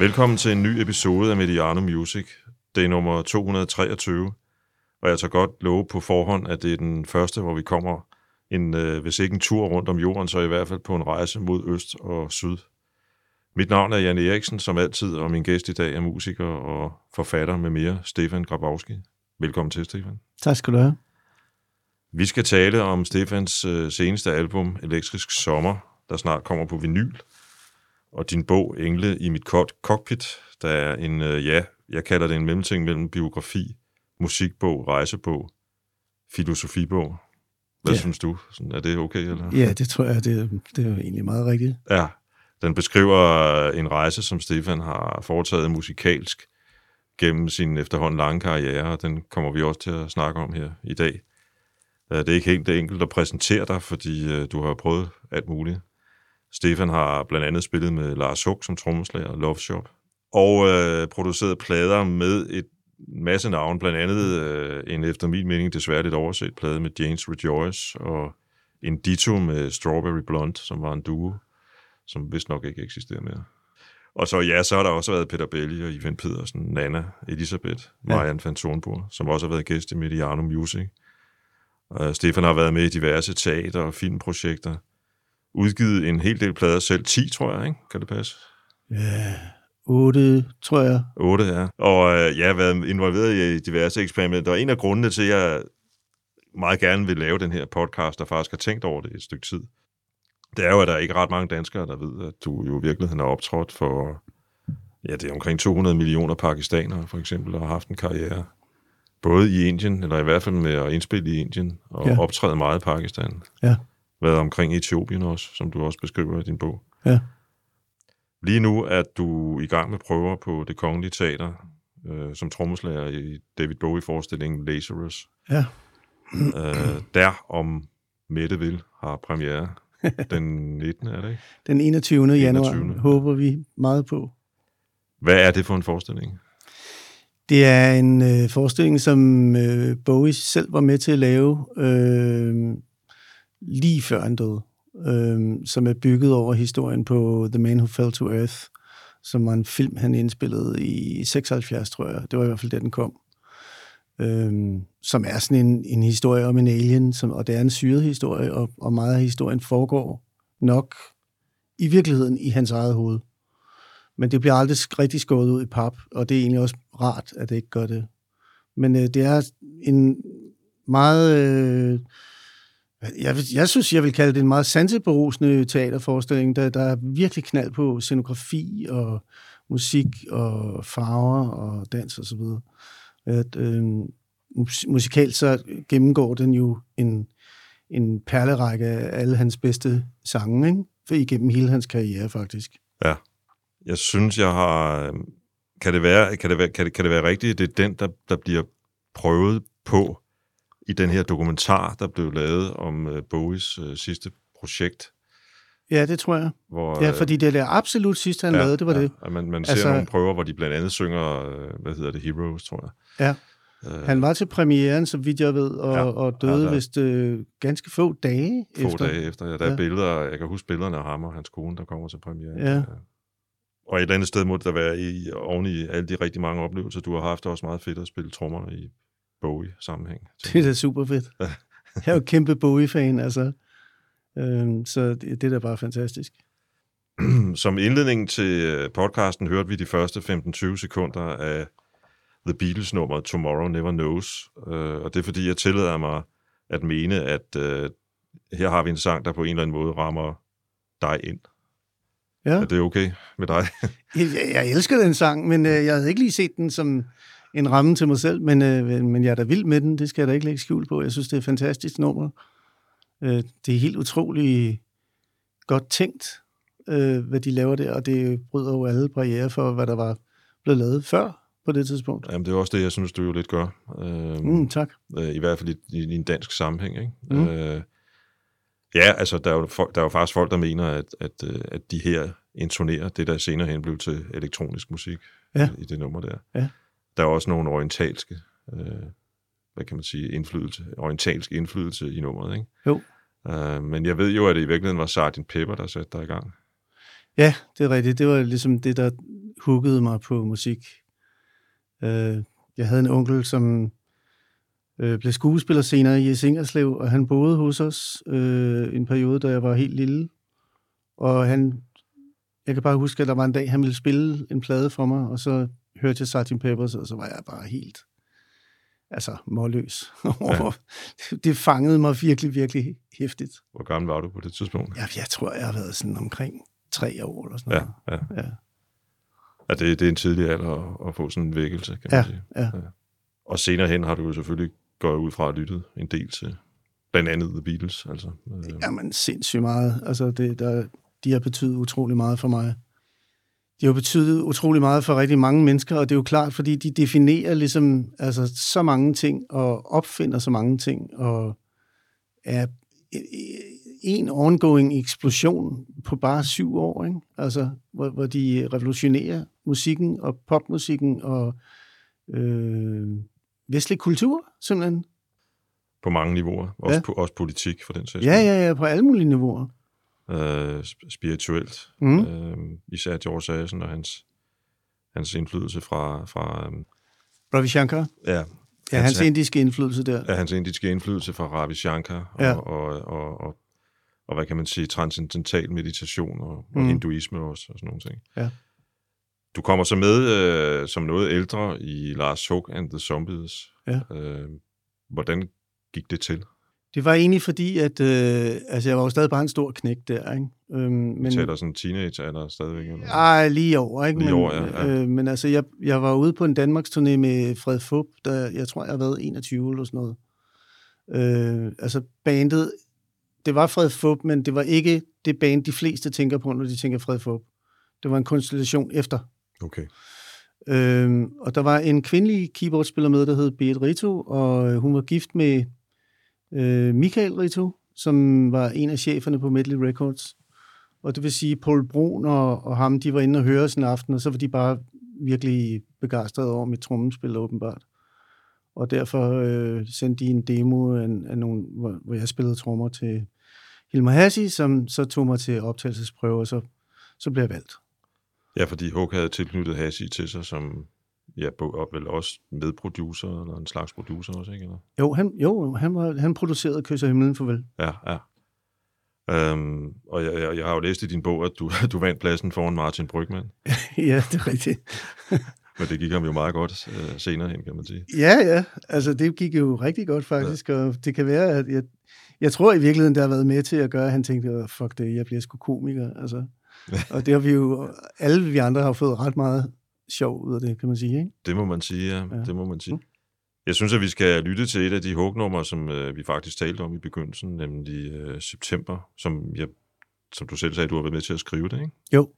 Velkommen til en ny episode af Mediano Music. Det er nummer 223, og jeg tager godt love på forhånd, at det er den første, hvor vi kommer en, øh, hvis ikke en tur rundt om jorden, så i hvert fald på en rejse mod øst og syd. Mit navn er Jan Eriksen, som altid, og min gæst i dag er musiker og forfatter med mere, Stefan Grabowski. Velkommen til, Stefan. Tak skal du have. Vi skal tale om Stefans øh, seneste album, Elektrisk Sommer, der snart kommer på vinyl, og din bog, Engle i mit cockpit, der er en, øh, ja, jeg kalder det en mellemting mellem biografi, musikbog, rejsebog, filosofibog. Hvad ja. synes du? Sådan, er det okay? Eller? Ja, det tror jeg, det, det er egentlig meget rigtigt. Ja, den beskriver en rejse, som Stefan har foretaget musikalsk gennem sin efterhånden lange karriere, og den kommer vi også til at snakke om her i dag. Øh, det er ikke helt enkelt at præsentere dig, fordi øh, du har prøvet alt muligt. Stefan har blandt andet spillet med Lars Hug som trommeslager, Love Shop, og øh, produceret plader med et masse navn, blandt andet øh, en efter min mening desværre lidt overset plade med James Rejoice, og en ditto med Strawberry Blonde, som var en duo, som vist nok ikke eksisterer mere. Og så ja, så har der også været Peter Belli og Ivan Pedersen, Nana, Elisabeth, Marianne ja. van Thornburg, som også har været gæst i Mediano Music. Og Stefan har været med i diverse teater- og filmprojekter. Udgivet en hel del plader selv. 10, tror jeg, ikke? Kan det passe? Ja, 8, tror jeg. 8, ja. Og øh, jeg har været involveret i diverse eksperimenter. Og en af grundene til, at jeg meget gerne vil lave den her podcast, og faktisk har tænkt over det et stykke tid, det er jo, at der er ikke ret mange danskere, der ved, at du jo i virkeligheden har optrådt for, ja, det er omkring 200 millioner pakistanere, for eksempel, og har haft en karriere både i Indien, eller i hvert fald med at indspille i Indien, og ja. optræde meget i Pakistan. Ja. Været omkring Etiopien også, som du også beskriver i din bog. Ja. Lige nu er du i gang med prøver på det kongelige teater, øh, som trommeslager i David Bowie-forestillingen Lazarus. Ja. øh, der om Mette vil har premiere den 19. er det ikke? Den 21. 21. januar håber vi meget på. Hvad er det for en forestilling? Det er en øh, forestilling, som øh, Bowie selv var med til at lave øh, lige før han døde, øh, som er bygget over historien på The Man Who Fell to Earth, som var en film, han indspillede i 76, tror jeg. Det var i hvert fald det, den kom. Øhm, som er sådan en, en historie om en alien, som, og det er en syret historie, og, og meget af historien foregår nok i virkeligheden i hans eget hoved. Men det bliver aldrig rigtig skåret ud i pap, og det er egentlig også rart, at det ikke gør det. Men øh, det er en meget... Øh, jeg, jeg synes, jeg vil kalde det en meget sanseberusende teaterforestilling, der, der er virkelig knald på scenografi og musik og farver og dans og så videre. At, øh, musikalt så gennemgår den jo en, en perlerække af alle hans bedste sange, ikke? For igennem hele hans karriere, faktisk. Ja. Jeg synes, jeg har... Øhm, kan det være, kan det være, kan det, kan det være rigtigt, det er den, der, der bliver prøvet på i den her dokumentar, der blev lavet om uh, Bowies uh, sidste projekt? Ja, det tror jeg. Hvor, ja, fordi det er absolut sidste, han ja, lavede, det var ja, det. Ja, man, man ser altså, nogle prøver, hvor de blandt andet synger, hvad hedder det, Heroes, tror jeg. Ja. Uh, han var til premieren, så vidt jeg ved, og, ja, og døde ja, vist uh, ganske få dage få efter. Få dage efter, ja. Der er ja. billeder, jeg kan huske billederne af ham og hans kone, der kommer til premieren. Ja. Og et eller andet sted må det der være i, oven i alle de rigtig mange oplevelser, du har haft. Det er også meget fedt at spille trommer i Bowie-sammenhæng. Det er da super fedt. jeg er jo kæmpe Bowie-fan, altså. Øhm, så det, det er da bare fantastisk. Som indledning til øh, podcasten hørte vi de første 15-20 sekunder af The Beatles-nummeret Tomorrow Never Knows. Øh, og det er fordi, jeg tillader mig at mene, at øh, her har vi en sang, der på en eller anden måde rammer dig ind. Ja. Er det okay med dig? jeg, jeg elsker den sang, men øh, jeg havde ikke lige set den som en ramme til mig selv, men, øh, men jeg er da vild med den, det skal jeg da ikke lægge skjul på. Jeg synes, det er et fantastisk nummer. Øh, det er helt utroligt godt tænkt, øh, hvad de laver der, og det bryder jo alle barriere for, hvad der var blevet lavet før på det tidspunkt. Jamen, det er også det, jeg synes, du jo lidt gør. Øh, mm, tak. Øh, I hvert fald i, i, i en dansk sammenhæng, ikke? Mm. Øh, ja, altså, der er, jo, der er jo faktisk folk, der mener, at, at, at de her intonerer det, der senere hen blev til elektronisk musik ja. i det nummer der. Ja. Der er også nogle orientalske, øh, hvad kan man sige, indflydelse, orientalsk indflydelse i nummeret, ikke? Jo. Uh, men jeg ved jo, at det i virkeligheden var Sgt. Pepper, der satte dig i gang. Ja, det er rigtigt. Det var ligesom det, der huggede mig på musik. Øh, jeg havde en onkel, som øh, blev skuespiller senere i Singerslev, og han boede hos os øh, en periode, da jeg var helt lille. Og han, jeg kan bare huske, at der var en dag, han ville spille en plade for mig, og så hørte jeg Sgt. Peppers, og så var jeg bare helt altså målløs. Ja. det fangede mig virkelig, virkelig hæftigt. Hvor gammel var du på det tidspunkt? Ja, jeg tror, jeg har været sådan omkring tre år eller sådan noget. Ja, ja. ja. ja det, det er en tidlig alder at, at få sådan en vækkelse, kan man ja, sige. Ja. ja. Og senere hen har du jo selvfølgelig gået ud fra at lytte en del til blandt andet The Beatles. Altså, øh. Jamen, sindssygt meget. Altså, det, der, de har betydet utrolig meget for mig. De har betydet utrolig meget for rigtig mange mennesker, og det er jo klart, fordi de definerer ligesom altså, så mange ting, og opfinder så mange ting, og er en ongoing eksplosion på bare syv år, ikke? Altså, hvor, hvor de revolutionerer musikken og popmusikken og øh, vestlig kultur, simpelthen. På mange niveauer. Også, ja. på, også politik, for den sags Ja, ja, ja, på alle mulige niveauer. Øh, spirituelt. Mm. Øh, især George Harrison og hans, hans indflydelse fra... fra um, Ravi Shankar? Ja. Ja, hans, hans indiske indflydelse der. Ja, hans indiske indflydelse fra Ravi Shankar og, ja. og, og, og, og, og, hvad kan man sige, transcendental meditation og, mm. og hinduisme også, og sådan nogle ting. Ja. Du kommer så med øh, som noget ældre i Lars Hug and the Zombies. Ja. Øh, hvordan gik det til? Det var egentlig fordi, at øh, altså, jeg var jo stadig bare en stor knæk der. Ikke? Øhm, men, Taler sådan teenage eller stadigvæk? Eller? Ej, lige over. Ikke? Lige men, over, ja. ja. Øh, men altså, jeg, jeg var ude på en Danmarks turné med Fred Fup, der jeg tror, jeg har været 21 eller sådan noget. Øh, altså bandet, det var Fred Fup, men det var ikke det band, de fleste tænker på, når de tænker Fred Fup. Det var en konstellation efter. Okay. Øhm, og der var en kvindelig keyboardspiller med, der hed Beat Rito, og hun var gift med øh, Michael Rito, som var en af cheferne på Medley Records. Og det vil sige, Paul Brun og, og ham, de var inde og høre sådan en aften, og så var de bare virkelig begejstrede over mit trommespil, åbenbart. Og derfor øh, sendte de en demo af, af nogle, hvor, hvor jeg spillede trommer til Hilmar Hassi, som så tog mig til optagelsesprøve, og så, så blev jeg valgt. Ja, fordi Hug havde tilknyttet Hassi til sig som ja, og vel også medproducer, eller en slags producer også, ikke? Eller? Jo, han, jo han, var, han producerede Kysser himlen farvel. Ja, ja. Øhm, og jeg, jeg, jeg har jo læst i din bog, at du, du vandt pladsen foran Martin Brygman. ja, det er rigtigt. Men det gik ham jo meget godt øh, senere hen, kan man sige. Ja, ja. Altså, det gik jo rigtig godt, faktisk. Ja. Og det kan være, at jeg, jeg tror i virkeligheden, det har været med til at gøre, at han tænkte, fuck det, jeg bliver sgu komiker. Altså, og det har vi jo, alle vi andre har fået ret meget sjov ud af det, kan man sige. Ikke? Det må man sige, ja. ja. Det må man sige. Mm. Jeg synes, at vi skal lytte til et af de hugnummer, som øh, vi faktisk talte om i begyndelsen, nemlig øh, September, som, jeg, som du selv sagde, du har været med til at skrive det, ikke? Jo.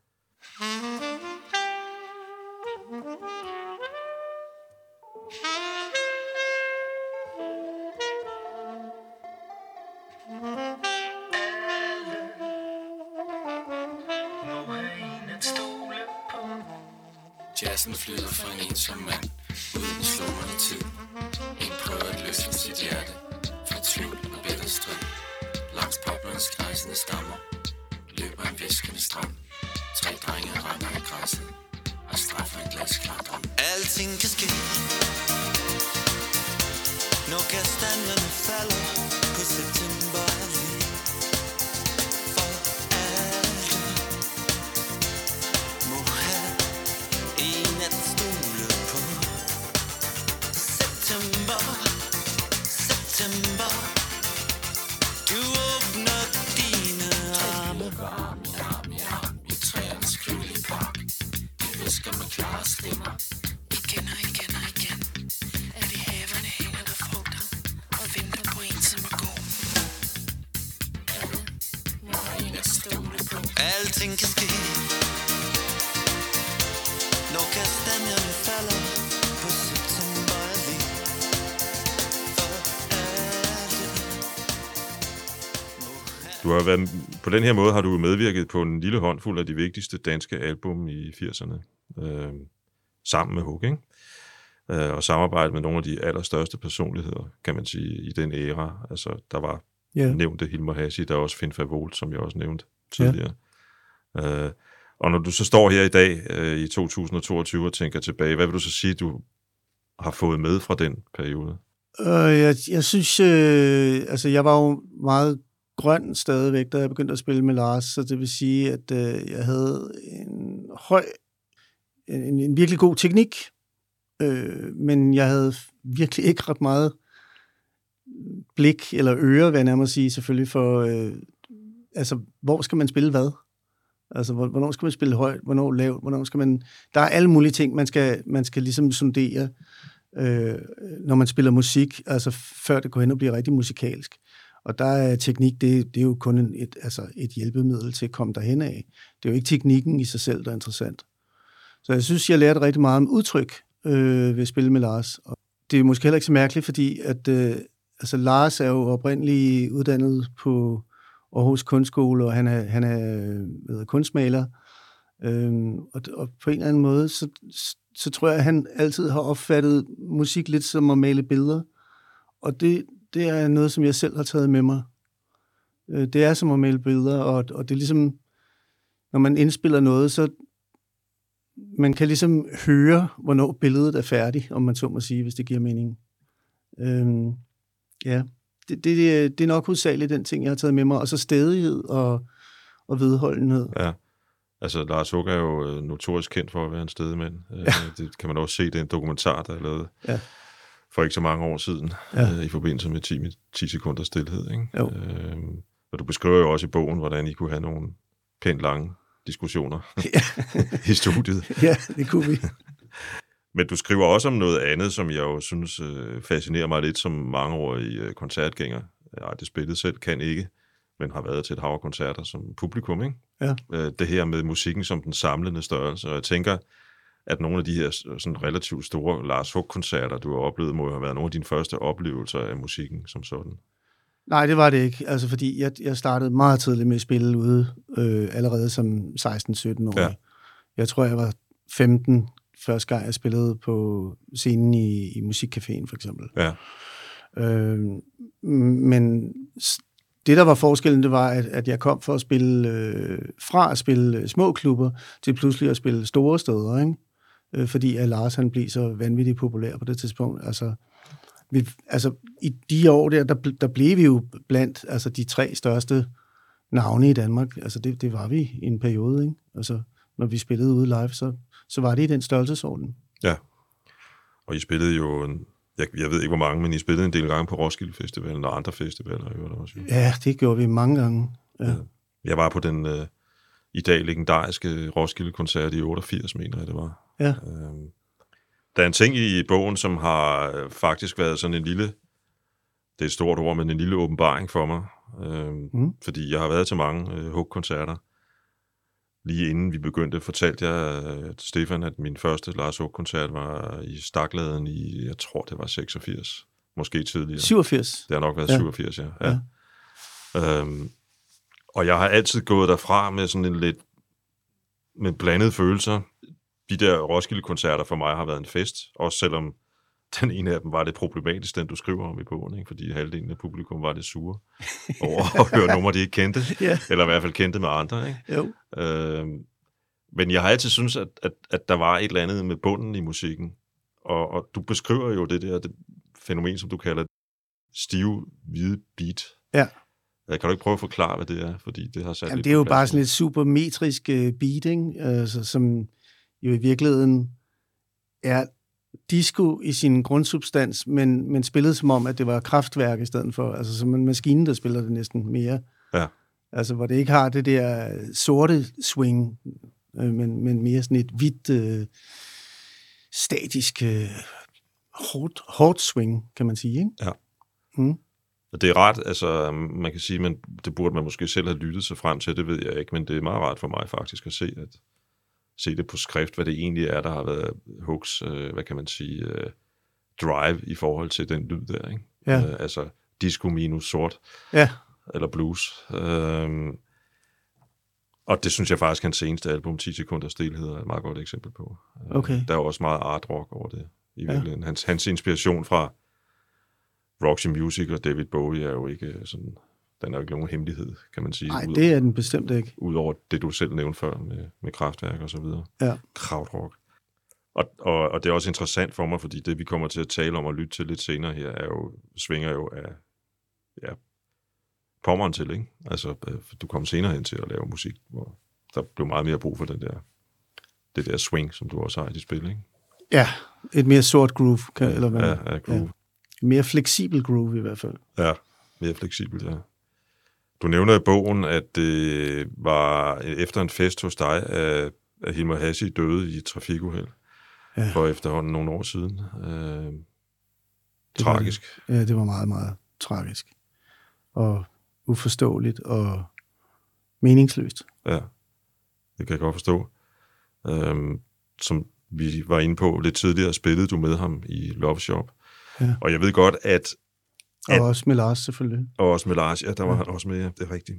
Den her måde har du medvirket på en lille håndfuld af de vigtigste danske album i 80'erne, øh, sammen med Hook, ikke? Øh, og samarbejdet med nogle af de allerstørste personligheder, kan man sige, i den æra. Altså, der var yeah. nævnte Hilmar Hassi, der er også Finn Favolt, som jeg også nævnte tidligere. Yeah. Øh, Og når du så står her i dag øh, i 2022 og tænker tilbage, hvad vil du så sige, du har fået med fra den periode? Øh, jeg, jeg synes, øh, altså jeg var jo meget grøn stadigvæk, da jeg begyndte at spille med Lars, så det vil sige, at øh, jeg havde en høj, en, en virkelig god teknik, øh, men jeg havde virkelig ikke ret meget blik eller øre, vil jeg nærmere sige, selvfølgelig for, øh, altså, hvor skal man spille hvad? Altså, hvornår skal man spille højt, hvornår lavt, hvornår skal man... Der er alle mulige ting, man skal, man skal ligesom sondere, øh, når man spiller musik, altså før det går hen og bliver rigtig musikalsk. Og der er teknik, det, det er jo kun en, et, altså et hjælpemiddel til at komme derhen af. Det er jo ikke teknikken i sig selv, der er interessant. Så jeg synes, jeg lærte rigtig meget om udtryk øh, ved at spille med Lars. Og det er måske heller ikke så mærkeligt, fordi at, øh, altså Lars er jo oprindeligt uddannet på Aarhus Kunstskole, og han er, han er øh, ved, kunstmaler. Øhm, og, og på en eller anden måde, så, så tror jeg, at han altid har opfattet musik lidt som at male billeder. Og det, det er noget, som jeg selv har taget med mig. Øh, Det er som at male billeder, og, og det er ligesom, når man indspiller noget, så man kan ligesom høre, hvornår billedet er færdigt, om man så må sige, hvis det giver mening. Øhm, ja, det, det, det er nok hovedsageligt den ting, jeg har taget med mig. Og så stedighed og, og vedholdenhed. Ja. Altså, Lars Hug er jo øh, notorisk kendt for at være en stedemand. Ja. Det kan man også se, det er en dokumentar, der er lavet Ja. For ikke så mange år siden, Ja. øh, i forbindelse med 10, mi- 10 sekunder stillhed. Ikke? Jo. Øhm, og du beskriver jo også i bogen, hvordan I kunne have nogle pænt lange diskussioner i studiet. Ja, det kunne vi. Men du skriver også om noget andet, som jeg jo synes øh, fascinerer mig lidt som mangeårig øh, koncertgænger. Jeg har aldrig spillet selv, kan ikke, men har været til et hav koncerter som publikum. Ikke? Ja. Øh, det her med musikken som den samlende størrelse. Og jeg tænker, at nogle af de her s- sådan relativt store Lars Hug-koncerter, du har oplevet, må have været nogle af dine første oplevelser af musikken som sådan. Nej, det var det ikke. Altså, fordi jeg, jeg startede meget tidligt med at spille ude, øh, allerede som 16-17 år. Ja. Jeg tror, jeg var 15 første gang, jeg spillede på scenen i, i Musikcaféen, for eksempel. Ja, Øh, men det, der var forskellen, det var, at, at jeg kom for at spille, øh, fra at spille øh, små klubber, til pludselig at spille store steder, ikke? Øh, fordi at Lars han blev så vanvittigt populær på det tidspunkt. Altså, vi, altså i de år der, der, der blev vi jo blandt altså, de tre største navne i Danmark. Altså det, det var vi i en periode, ikke? Altså, når vi spillede ude live, så, så var det i den størrelsesorden. ja. Og I spillede jo, en, jeg, jeg ved ikke hvor mange, men I spillede en del gange på Roskilde Festivalen og andre festivaler. i øvrigt også. jo. Ja, det gjorde vi mange gange. Ja. Jeg var på den øh, i dag legendariske Roskilde-koncert i 88, mener jeg det var. Ja. Øhm, der er en ting i bogen, som har øh, faktisk været sådan en lille, det er et stort ord, men en lille åbenbaring for mig. Øhm, Mm. Fordi jeg har været til mange øh, Hug-koncerter. Lige inden vi begyndte, fortalte jeg øh, til Stefan, at min første Lars Hug-koncert var i Stakladen i, jeg tror det var 86, måske tidligere. 87. Det har nok været ja. 87, ja. ja. ja. Øhm, og jeg har altid gået derfra med sådan en lidt med blandede følelser. De der Roskilde-koncerter for mig har været en fest, også selvom den ene af dem var lidt problematisk, den du skriver om i bogen, ikke? fordi halvdelen af publikum var lidt sure over at høre numre, de ikke kendte, Ja. eller i hvert fald kendte med andre. Ikke? Jo. Øhm, men jeg har altid syntes, at, at, at der var et eller andet med bunden i musikken. Og, og du beskriver jo det der det fænomen, som du kalder stive, hvide beat. Ja. Jeg kan du ikke prøve at forklare, hvad det er? Fordi det har sat Jamen, det er jo bare sådan et supermetrisk øh, beat, ikke? Altså, som jo i virkeligheden er disco i sin grundsubstans, men, men spillet som om, at det var kraftværk i stedet for, altså som en maskine, der spiller det næsten mere. Ja. Altså, hvor det ikke har det der sorte swing, øh, men, men mere sådan et hvidt, øh, statisk, øh, hårdt, hårdt swing, kan man sige, ikke? Og Det er ret, altså man kan sige, men det burde man måske selv have lyttet sig frem til, det ved jeg ikke, men det er meget rart for mig faktisk at se, at se det på skrift, hvad det egentlig er, der har været Hooks, øh, hvad kan man sige, øh, drive i forhold til den lyd der, ikke? Ja. Øh, altså disco minus sort, Ja, eller blues. Øhm, og det synes jeg faktisk, hans seneste album, 10 sekunder stilhed, er et meget godt eksempel på. Øh, Okay. Der er jo også meget art rock over det, i Ja. virkeligheden. Hans, hans inspiration fra Roxy Music og David Bowie er jo ikke sådan den er jo ikke nogen hemmelighed, kan man sige. Nej, det er den bestemt ikke. Udover det, du selv nævnte før med, med kraftværk og så videre. Ja. Krautrock. Og, og, og det er også interessant for mig, fordi det, vi kommer til at tale om og lytte til lidt senere her, er jo, svinger jo af ja, pommeren til, ikke? Altså, øh, du kom senere hen til at lave musik, hvor der blev meget mere brug for den der, det der swing, som du også har i dit spil, ikke? Ja, et mere sort groove, kan, eller hvad? Ja, ja, groove. Mere fleksibel groove i hvert fald. Ja, mere fleksibelt, ja. Du nævner i bogen, at det var efter en fest hos dig, at, at Hilmar Hassi døde i et trafikuheld Ja. for efterhånden nogle år siden. Øh, var tragisk. Ja, det var meget, meget tragisk. Og uforståeligt og meningsløst. Ja, det kan jeg godt forstå. Øhm, som vi var inde på lidt tidligere, spillede du med ham i Love Shop. Ja. Og jeg ved godt, at Og At- også med Lars selvfølgelig. og også med Lars, ja, der var han også med, ja, det er rigtigt.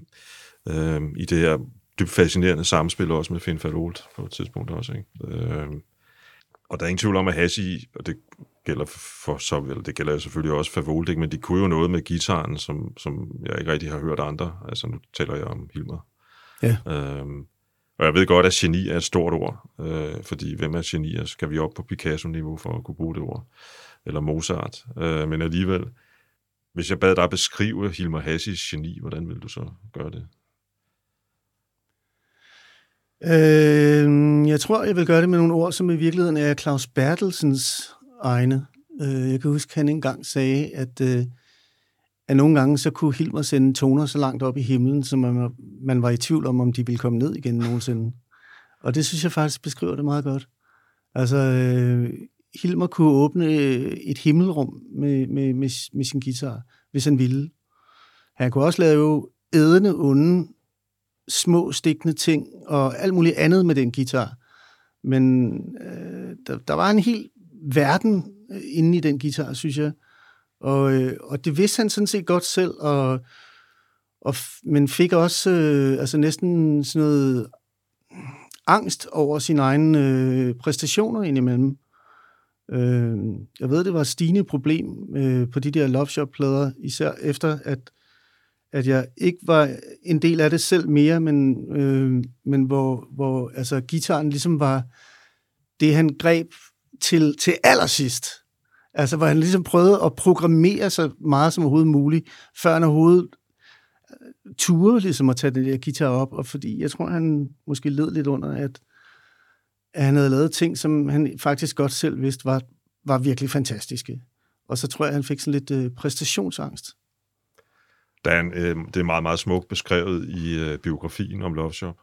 Øhm, I det her dybt fascinerende samspil også med Finn Falolt på et tidspunkt også, ikke? Øhm, og der er ingen tvivl om, at Hassi, og det gælder for så det gælder selvfølgelig også for Volt, ikke? men de kunne jo noget med gitaren, som, som jeg ikke rigtig har hørt andre. Altså nu taler jeg om Hilmer. Ja. Øhm, og jeg ved godt, at geni er et stort ord, øh, fordi hvem er genier? Skal vi op på Picasso-niveau for at kunne bruge det ord? Eller Mozart? Øh, men alligevel, hvis jeg bad dig beskrive Hilmar Hassis geni, hvordan vil du så gøre det? Øh, jeg tror, jeg vil gøre det med nogle ord, som i virkeligheden er Claus Bertelsens egne. Øh, jeg kan huske, han engang sagde, at, øh, at nogle gange så kunne Hilmer sende toner så langt op i himlen, så man, man var i tvivl om, om de ville komme ned igen nogensinde. Og det synes jeg faktisk beskriver det meget godt. Altså, øh, Hilmer kunne åbne øh, et himmelrum med, med, med, med sin guitar, hvis han ville. Han kunne også lave ædende, onde, små stikkende ting og alt muligt andet med den guitar. Men øh, der, der var en hel verden øh, inde i den guitar, synes jeg. Og, øh, og det vidste han sådan set godt selv, og, og, men fik også øh, altså næsten sådan noget angst over sine egne øh, præstationer indimellem. Øh, jeg ved, det var et stigende problem øh, på de der Love Shop-plader, især efter, at at jeg ikke var en del af det selv mere, men, øh, men hvor, hvor altså, gitaren ligesom var det, han greb til, til allersidst. Altså, hvor han ligesom prøvede at programmere så meget som overhovedet muligt, før han overhovedet ture turde ligesom at tage den der guitar op, og fordi jeg tror, han måske led lidt under, at, at han havde lavet ting, som han faktisk godt selv vidste var, var virkelig fantastiske. Og så tror jeg, han fik sådan lidt øh, præstationsangst. Der er en, øh, det er meget, meget smukt beskrevet i øh, biografien om Love Shop.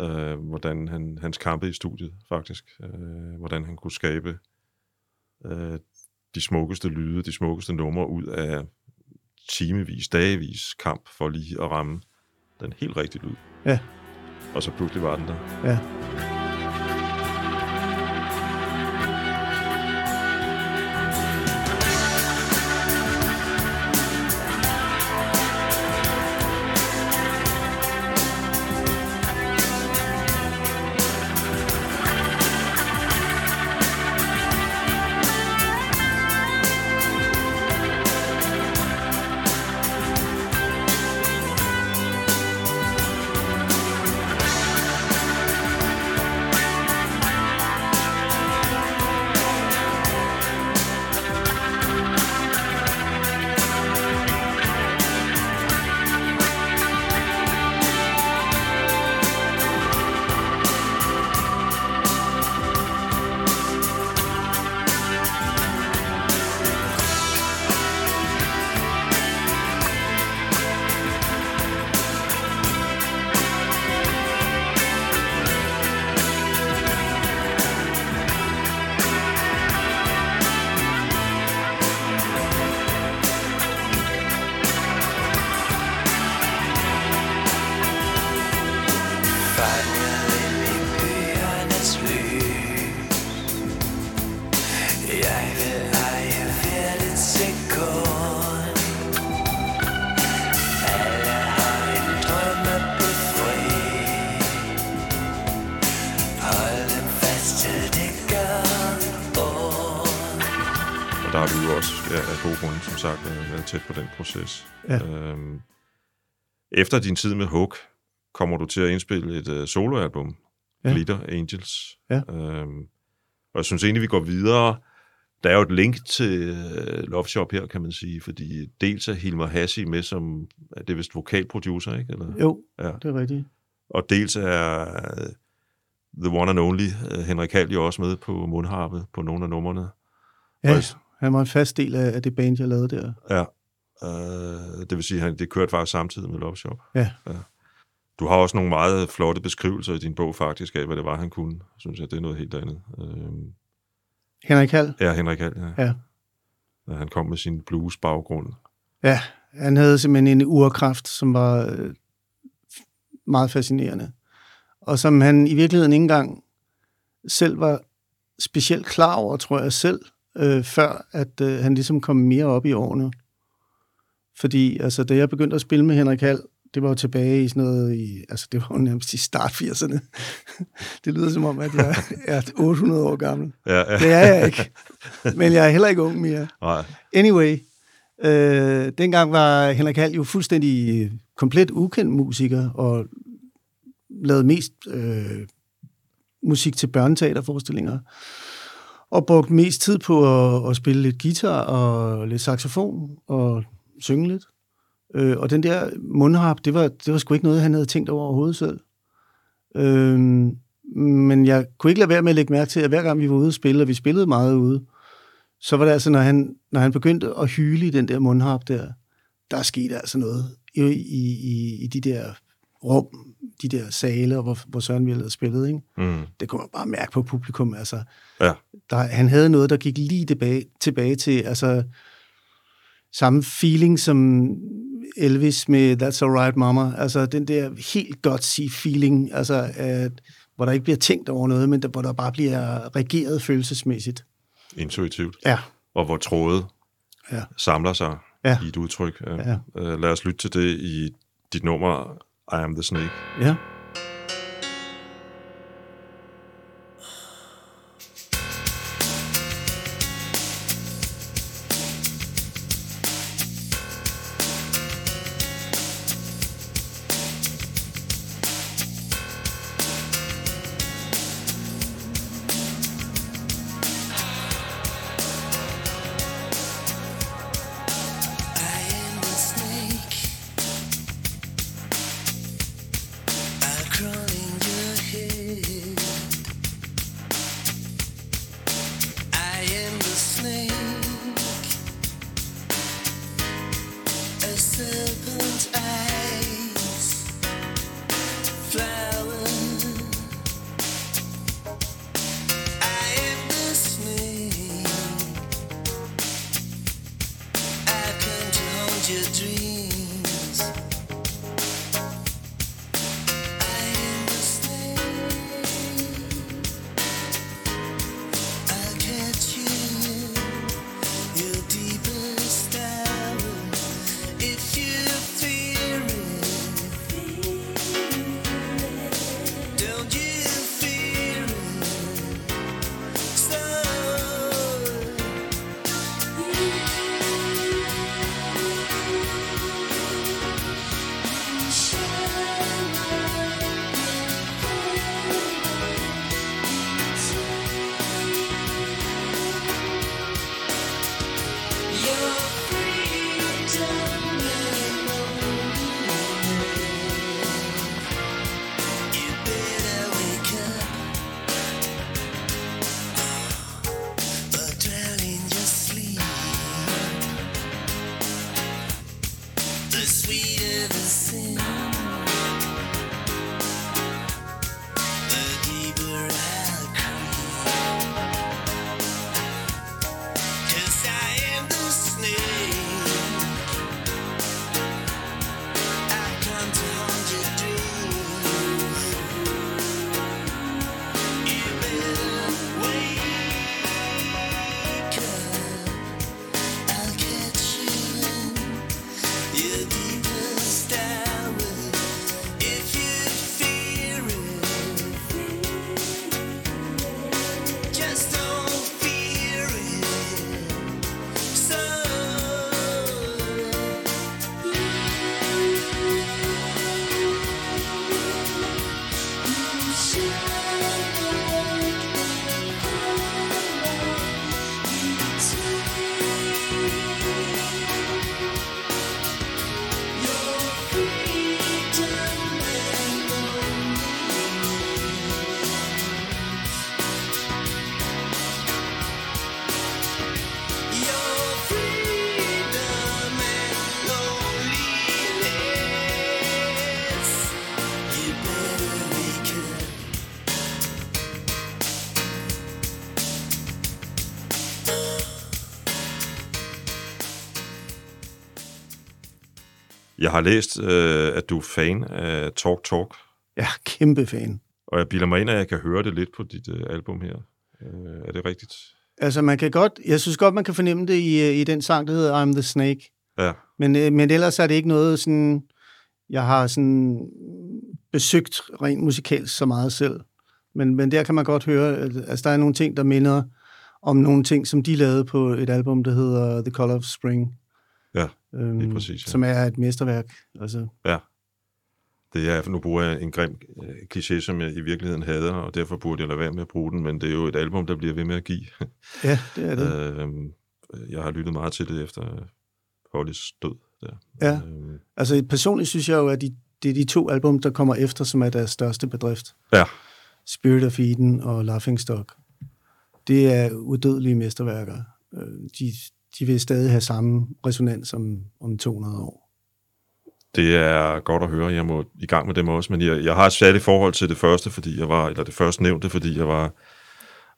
Øh, hvordan han, hans kampe i studiet, faktisk. Øh, hvordan han kunne skabe øh, de smukkeste lyde, de smukkeste numre ud af timevis, dagevis kamp for lige at ramme den helt rigtige lyd. Ja. Og så pludselig var den der. Ja. Proces. Ja. Øhm, efter din tid med Hook, kommer du til at indspille et uh, soloalbum, Ja. Glitter Angels. Ja. Øhm, og jeg synes egentlig, vi går videre. Der er jo et link til uh, Love Shop her, kan man sige, fordi dels er Hilmar Hassi med som, er det vist vokalproducer, ikke? Eller? Jo, Ja. det er rigtigt. Og dels er uh, The One and Only, uh, Henrik Hald, jo også med på mundharpe på nogle af numrene. Ja, Og- han var en fast del af, af det band, jeg lavede der. Ja. Uh, det vil sige, at det kørte faktisk samtidig med Love Shop. Ja. ja. Du har også nogle meget flotte beskrivelser i din bog faktisk af, hvad det var, han kunne. Synes jeg, det er noget helt andet. Uh, Henrik Hall, ja, Henrik Hald, ja. ja. ja. Han kom med sin blues-baggrund. Ja, han havde simpelthen en urkraft, som var øh, meget fascinerende. Og som han i virkeligheden ikke engang selv var specielt klar over, tror jeg selv, øh, før at øh, han ligesom kom mere op i årene. Fordi altså, da jeg begyndte at spille med Henrik Hall, det var jo tilbage i sådan noget, i, altså det var jo nærmest i start 80'erne. det lyder som om, at jeg er 800 år gammel. Ja, ja. Det er jeg ikke. Men jeg er heller ikke ung mere. Nej. Anyway, øh, dengang var Henrik Hall jo fuldstændig øh, komplet ukendt musiker, og lavede mest øh, musik til børneteaterforestillinger, og brugte mest tid på at, at spille lidt guitar og lidt saxofon og synge lidt. Øh, og den der mundharp, det var, det var sgu ikke noget, han havde tænkt over overhovedet selv. Øh, men jeg kunne ikke lade være med at lægge mærke til, at hver gang vi var ude at spille, og vi spillede meget ude, så var det altså, når han, når han begyndte at hyle i den der mundharp der, der skete altså noget i, i, i, i de der rum, de der sale, hvor, hvor Søren vi havde spillet, ikke? Mm. Det kunne man bare mærke på publikum, altså. Ja. Der, han havde noget, der gik lige tilbage, tilbage til, altså, samme feeling som Elvis med That's Alright Mama. Altså, den der helt godt sige feeling, altså, at, hvor der ikke bliver tænkt over noget, men der, hvor der bare bliver reageret følelsesmæssigt. Intuitivt. Ja, Og hvor trådet ja. samler sig Ja. i et udtryk. Ja. Ja. Uh, lad os lytte til det i dit nummer, I Am The Snake. Ja. Jeg har læst, øh, at du er fan af Talk Talk, Jeg er kæmpe fan. og jeg bilder mig ind, at jeg kan høre det lidt på dit øh, album her. Øh, er det rigtigt? Altså, man kan godt, jeg synes godt, man kan fornemme det i, øh, i den sang, der hedder I'm the Snake. Ja. Men, øh, men ellers er det ikke noget sådan, jeg har sådan besøgt rent musikalsk så meget selv. Men, men der kan man godt høre, at altså, der er nogle ting, der minder om nogle ting, som de lavede på et album, der hedder The Color of Spring. Øhm, lige præcis, ja. Som er et mesterværk. Altså, Ja. Det er, nu bruger jeg en grim øh, kliché, som jeg i virkeligheden hader, og derfor burde jeg lade være med at bruge den, men det er jo et album, der bliver ved med at give. ja, det er det. øhm, jeg har lyttet meget til det efter Hollys død. Der. Ja. Øhm, Altså personligt synes jeg jo, at de, det er de to album, der kommer efter, som er deres største bedrift. ja, Spirit of Eden og Laughingstock. Det er udødelige mesterværker. Øh, De, de vil stadig have samme resonans om, om 200 år. det er godt at høre. Jeg må i gang med dem også, men jeg, jeg har et særligt forhold til det første, fordi jeg var, eller det første nævnte, fordi jeg var,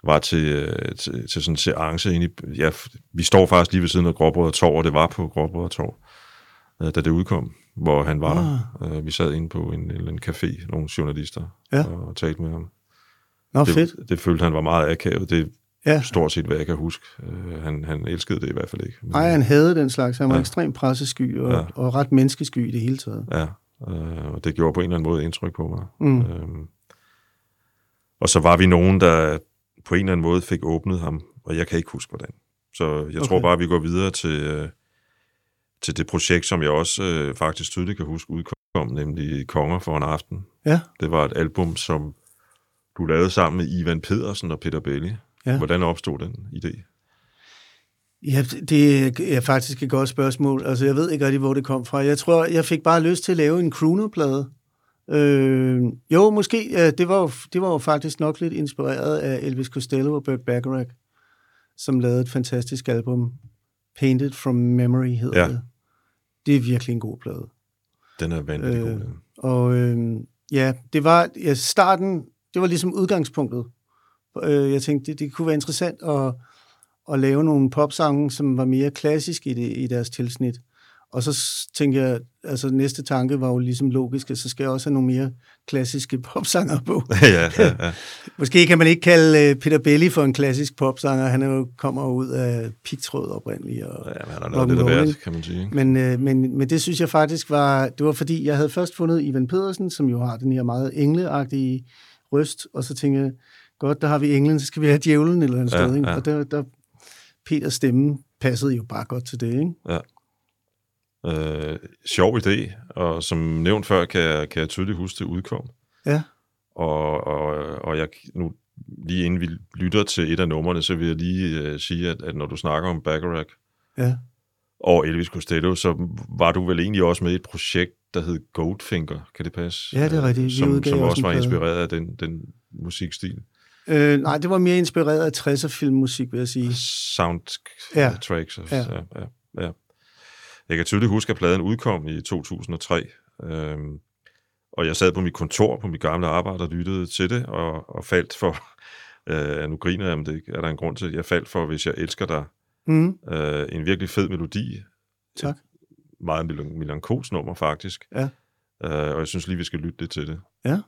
var til, øh, til, til sådan en seance inde i, ja, vi står faktisk lige ved siden af Gråbrød Torv, og det var på Gråbrød Torv, øh, da det udkom, hvor han var. Ah. Vi sad inde på en, en, café, nogle journalister, Ja. og, og talte med ham. Nå, fedt. Det, det følte han var meget akavet. Det Ja. stort set, hvad jeg kan huske. Øh, han, han elskede det i hvert fald ikke. Nej, han havde den slags. Han var ja. Ekstremt pressesky og, Ja. og ret menneskesky i det hele taget. Ja, øh, og det gjorde på en eller anden måde indtryk på mig. Mm. Øhm, og så var vi nogen, der på en eller anden måde fik åbnet ham, og jeg kan ikke huske, hvordan. Så jeg okay. tror bare, vi går videre til, øh, til det projekt, som jeg også øh, faktisk tydeligt kan huske udkom, nemlig Konger for en aften. Ja. Det var et album, som du lavede sammen med Ivan Pedersen og Peter Belli. Ja. Hvordan opstod den idé? Ja, det er faktisk et godt spørgsmål. Altså, jeg ved ikke rigtig, hvor det kom fra. Jeg tror, jeg fik bare lyst til at lave en crooner-plade. Øh, jo, måske. Ja, det, var jo, det var jo faktisk nok lidt inspireret af Elvis Costello og Burt Bacharach, som lavede et fantastisk album. Painted from Memory hedder Ja. det. Det er virkelig en god plade. Den er vanvittig Øh, god. den. Og øh, ja, det var ja, starten, det var ligesom udgangspunktet. Øh, jeg tænkte, det, det kunne være interessant at, at lave nogle popsange, som var mere klassiske i, det, i deres tilsnit. Og så tænkte jeg, altså næste tanke var jo ligesom logisk, at så skal jeg også have nogle mere klassiske popsanger på. ja, ja, ja. Måske kan man ikke kalde øh, Peter Belli for en klassisk popsanger. Han er jo, kommer ud af pigtråd oprindeligt. Og, ja men han har noget lidt ikke? kan man sige. Men, øh, men, men det synes jeg faktisk var, det var fordi, jeg havde først fundet Ivan Pedersen, som jo har den her meget engleagtige røst, og så tænkte jeg, godt, der har vi englen, så skal vi have djævlen eller andet Ja, sted. Ikke? ja. Og der, der, Peters stemme passede jo bare godt til det. Ikke? Øh, sjov idé, og som nævnt før, kan jeg, kan jeg tydeligt huske, det udkom. Ja, Og, og, og jeg, nu, lige inden vi lytter til et af numrene, så vil jeg lige øh, sige, at, at når du snakker om Bacharach ja, og Elvis Costello, så var du vel egentlig også med i et projekt, der hed Goldfinger. Kan det passe? Ja, det er Øh, rigtigt. Vi Som, som også var inspireret af den, den musikstil. Øh, nej, det var mere inspireret af 60'er filmmusik, vil jeg sige. Soundtracks. Ja. Ja. Ja, ja, ja. Jeg kan tydeligt huske, at pladen udkom i 2003. Øhm, og jeg sad på mit kontor på mit gamle arbejde og lyttede til det, og, og faldt for, øh, nu griner jeg, men det er der en grund til, jeg faldt for, hvis jeg elsker dig, Mm, øh, en virkelig fed melodi. tak. Meget melan- melankolsk nummer, faktisk. Ja. Øh, og jeg synes lige, vi skal lytte lidt til det. Ja.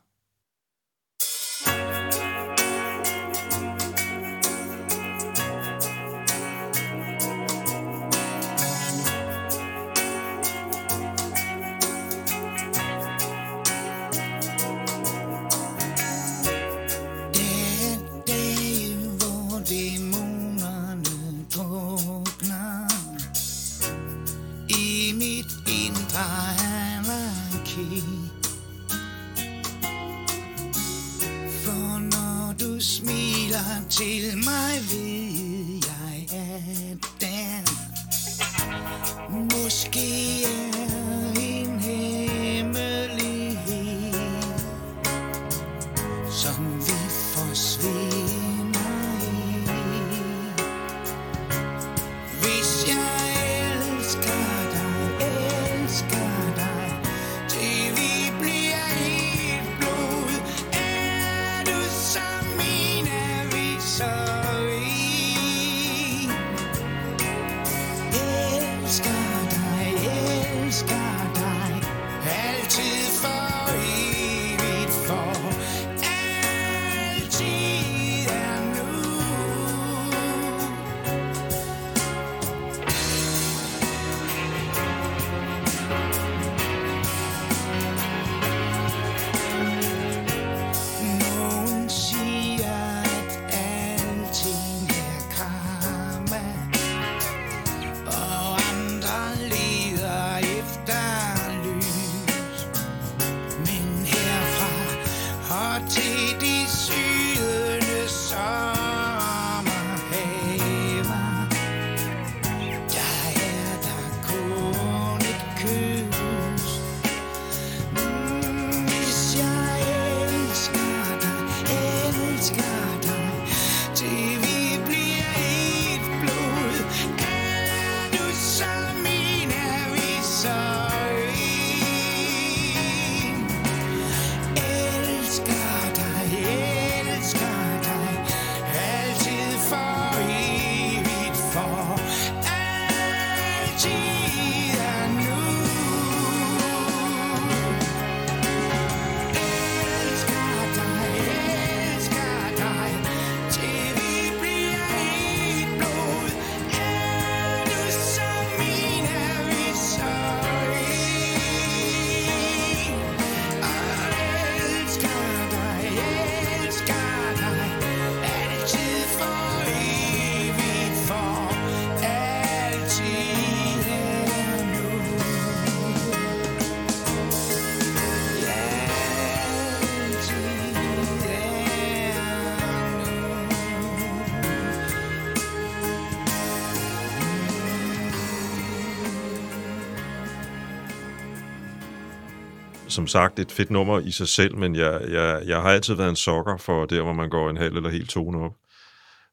Som sagt et fedt nummer i sig selv, men jeg, jeg, jeg har altid været en sokker for der, hvor man går en halv eller helt tone op,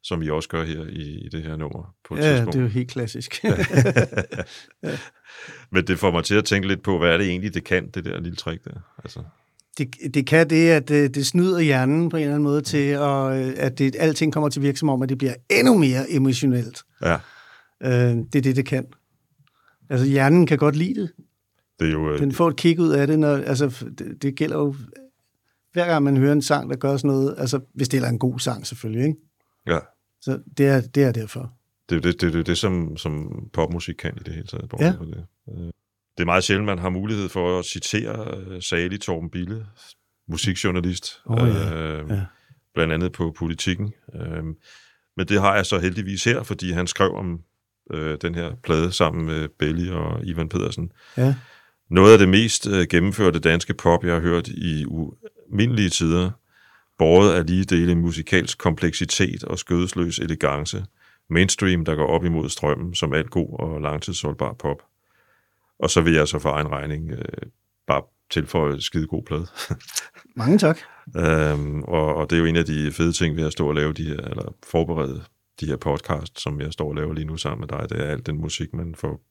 som I også gør her i, i det her nummer på et Ja, tidspunkt. det er jo helt klassisk. Men det får mig til at tænke lidt på, hvad er det egentlig, det kan, det der lille trick der? Altså, det, det kan det, at det, det snyder hjernen på en eller anden måde til, og øh, at det, alting kommer til at virke som om, at det bliver endnu mere emotionelt. ja, Øh, det er det, det kan. Altså, hjernen kan godt lide det. Det er jo... øh, Den får et kick ud af det, når, altså, det, det gælder jo, hver gang man hører en sang, der gør sådan noget, altså, hvis det er en god sang selvfølgelig, ikke? Ja, Så det er, det er derfor. det er det, det, det, det som, som popmusik kan i det hele taget. Ja. Det. Øh, det er meget sjældent, man har mulighed for at citere øh, Sali Torben Bille, musikjournalist, Åh, ja. øh, Ja. blandt andet på politikken. Øh, men det har jeg så heldigvis her, fordi han skrev om øh, den her plade sammen med Belly og Ivan Pedersen. Ja. Noget af det mest øh, gennemførte danske pop, jeg har hørt i umindelige tider, båret af lige dele musikalsk kompleksitet og skødesløs elegance, mainstream, der går op imod strømmen, som alt god og langtidsholdbar pop. Og så vil jeg så for egen regning øh, bare tilføje skide god plade. Mange tak. øhm, og, og det er jo en af de fede ting ved at stå og lave de her, eller forberede de her podcast, som jeg står og laver lige nu sammen med dig, det er alt den musik, man får,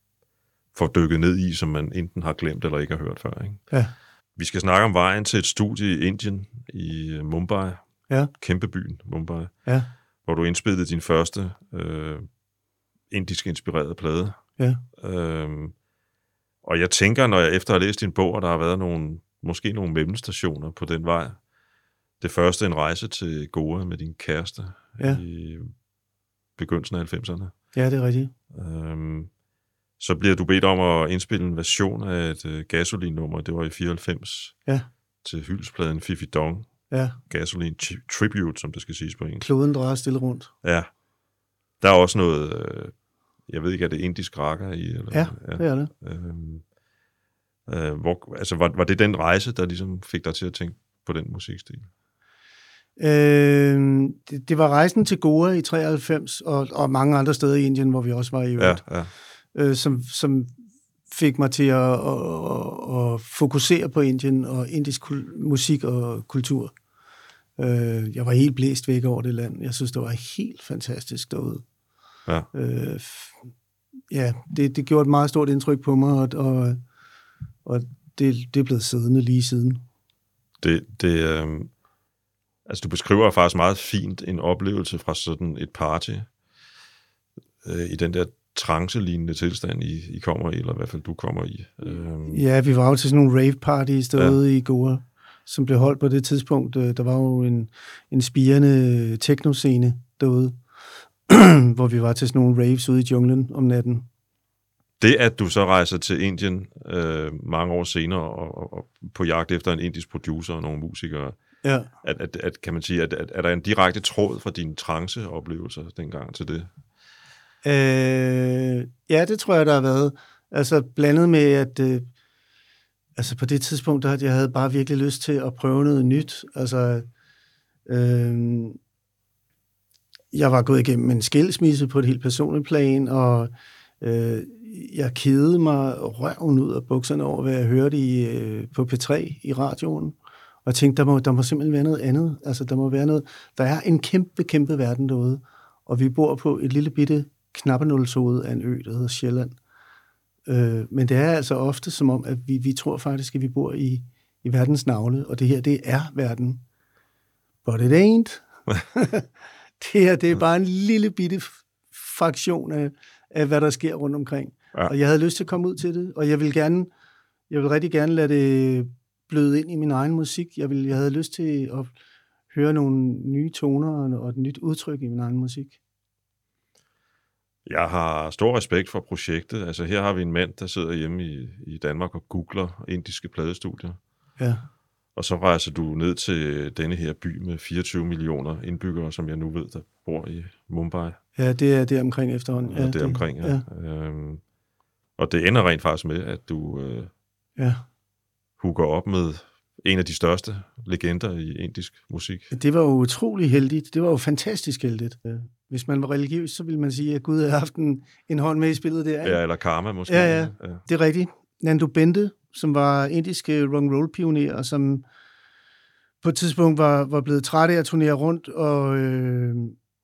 får dykket ned i, som man enten har glemt eller ikke har hørt før. Ikke? Ja. Vi skal snakke om vejen til et studie i Indien, i øh, Mumbai, Ja. kæmpe byen Mumbai, Ja. hvor du indspillede din første øh, indisk inspirerede plade. Ja. Øhm, og jeg tænker, når jeg efter have læst din bog, og der har været nogle, måske nogle mellemstationer på den vej. Det første en rejse til Goa med din kæreste Ja. i begyndelsen af 90'erne. Ja, det er rigtigt. Øhm, så bliver du bedt om at indspille en version af et øh, gasolin-nummer, det var i 94, Ja. til hyldespladen Fifi Dong, Ja, Gasoline Tri- Tribute, som det skal siges på engelsk. kloden drejer stille rundt. Ja. Der er også noget, øh, jeg ved ikke, er det indisk rakker i? Eller, Ja, det er det. Øhm, øh, hvor, altså, var, var det den rejse, der ligesom fik dig til at tænke på den musikstil? Øh, det, det var rejsen til Goa i 93, og, og mange andre steder i Indien, hvor vi også var i Ja, øvrigt, ja. Øh, som, som fik mig til at, at, at, at fokusere på Indien og indisk kul- musik og kultur. Øh, jeg var helt blæst væk over det land. Jeg synes, det var helt fantastisk derude. Ja. Øh, ja, det, det gjorde et meget stort indtryk på mig, og, og, og det, det er blevet siddende lige siden. Det, det, øh, altså, du beskriver faktisk meget fint en oplevelse fra sådan et party, øh, i den der trance-lignende tilstand, I, I kommer i, eller i hvert fald du kommer i. Øh, Ja, vi var jo til sådan nogle rave parties derude ja. i Goa, som blev holdt på det tidspunkt. Øh, Der var jo en, en spirende techno-scene derude, hvor vi var til sådan nogle raves ude i junglen om natten. Det, at du så rejser til Indien øh, mange år senere og, og, og på jagt efter en indisk producer og nogle musikere, Ja. at, at, at kan man sige, at, at er der en direkte tråd fra dine trance-oplevelser dengang til det? Øh, ja, det tror jeg, der har været. Altså blandet med, at øh, altså på det tidspunkt, der jeg havde bare virkelig lyst til at prøve noget nyt. Altså, øh, jeg var gået igennem en skilsmisse på et helt personligt plan, og øh, jeg kedede mig røven ud af bukserne over, hvad jeg hørte i, øh, på P3 i radioen. Og jeg tænkte, der må, der må simpelthen være noget andet. Altså, der må være noget... Der er en kæmpe, kæmpe verden derude, og vi bor på et lille bitte knappenulshoved af en ø, der hedder Sjælland. Øh, men det er altså ofte som om, at vi, vi tror faktisk, at vi bor i, i verdens navle, og det her, det er verden. But it ain't. det her, det er bare en lille bitte fraktion af, af, hvad der sker rundt omkring. Ja. Ja. Og jeg havde lyst til at komme ud til det, og jeg vil gerne, jeg vil rigtig gerne lade det bløde ind i min egen musik. Jeg, vil, jeg havde lyst til at høre nogle nye toner og, og et nyt udtryk i min egen musik. Jeg har stor respekt for projektet. Altså her har vi en mand, der sidder hjemme i, i Danmark og googler indiske pladestudier. Ja. Og så rejser du ned til denne her by med 24 millioner indbyggere, som jeg nu ved, der bor i Mumbai. Ja, det er det omkring efterhånden. Ja, det er omkring, ja. ja. Øhm, og det ender rent faktisk med, at du øh, ja. hooker op med en af de største legender i indisk musik. Det var jo utrolig heldigt. Det var jo fantastisk heldigt. Hvis man var religiøs, så ville man sige, at Gud havde haft en, en hånd med i spillet der. Ikke? Ja, eller Karma måske. Ja, ja. ja. Det er rigtigt. Nando Bente som var indiske rock and roll pioner, og som på et tidspunkt var, var blevet træt af at turnere rundt, og, øh,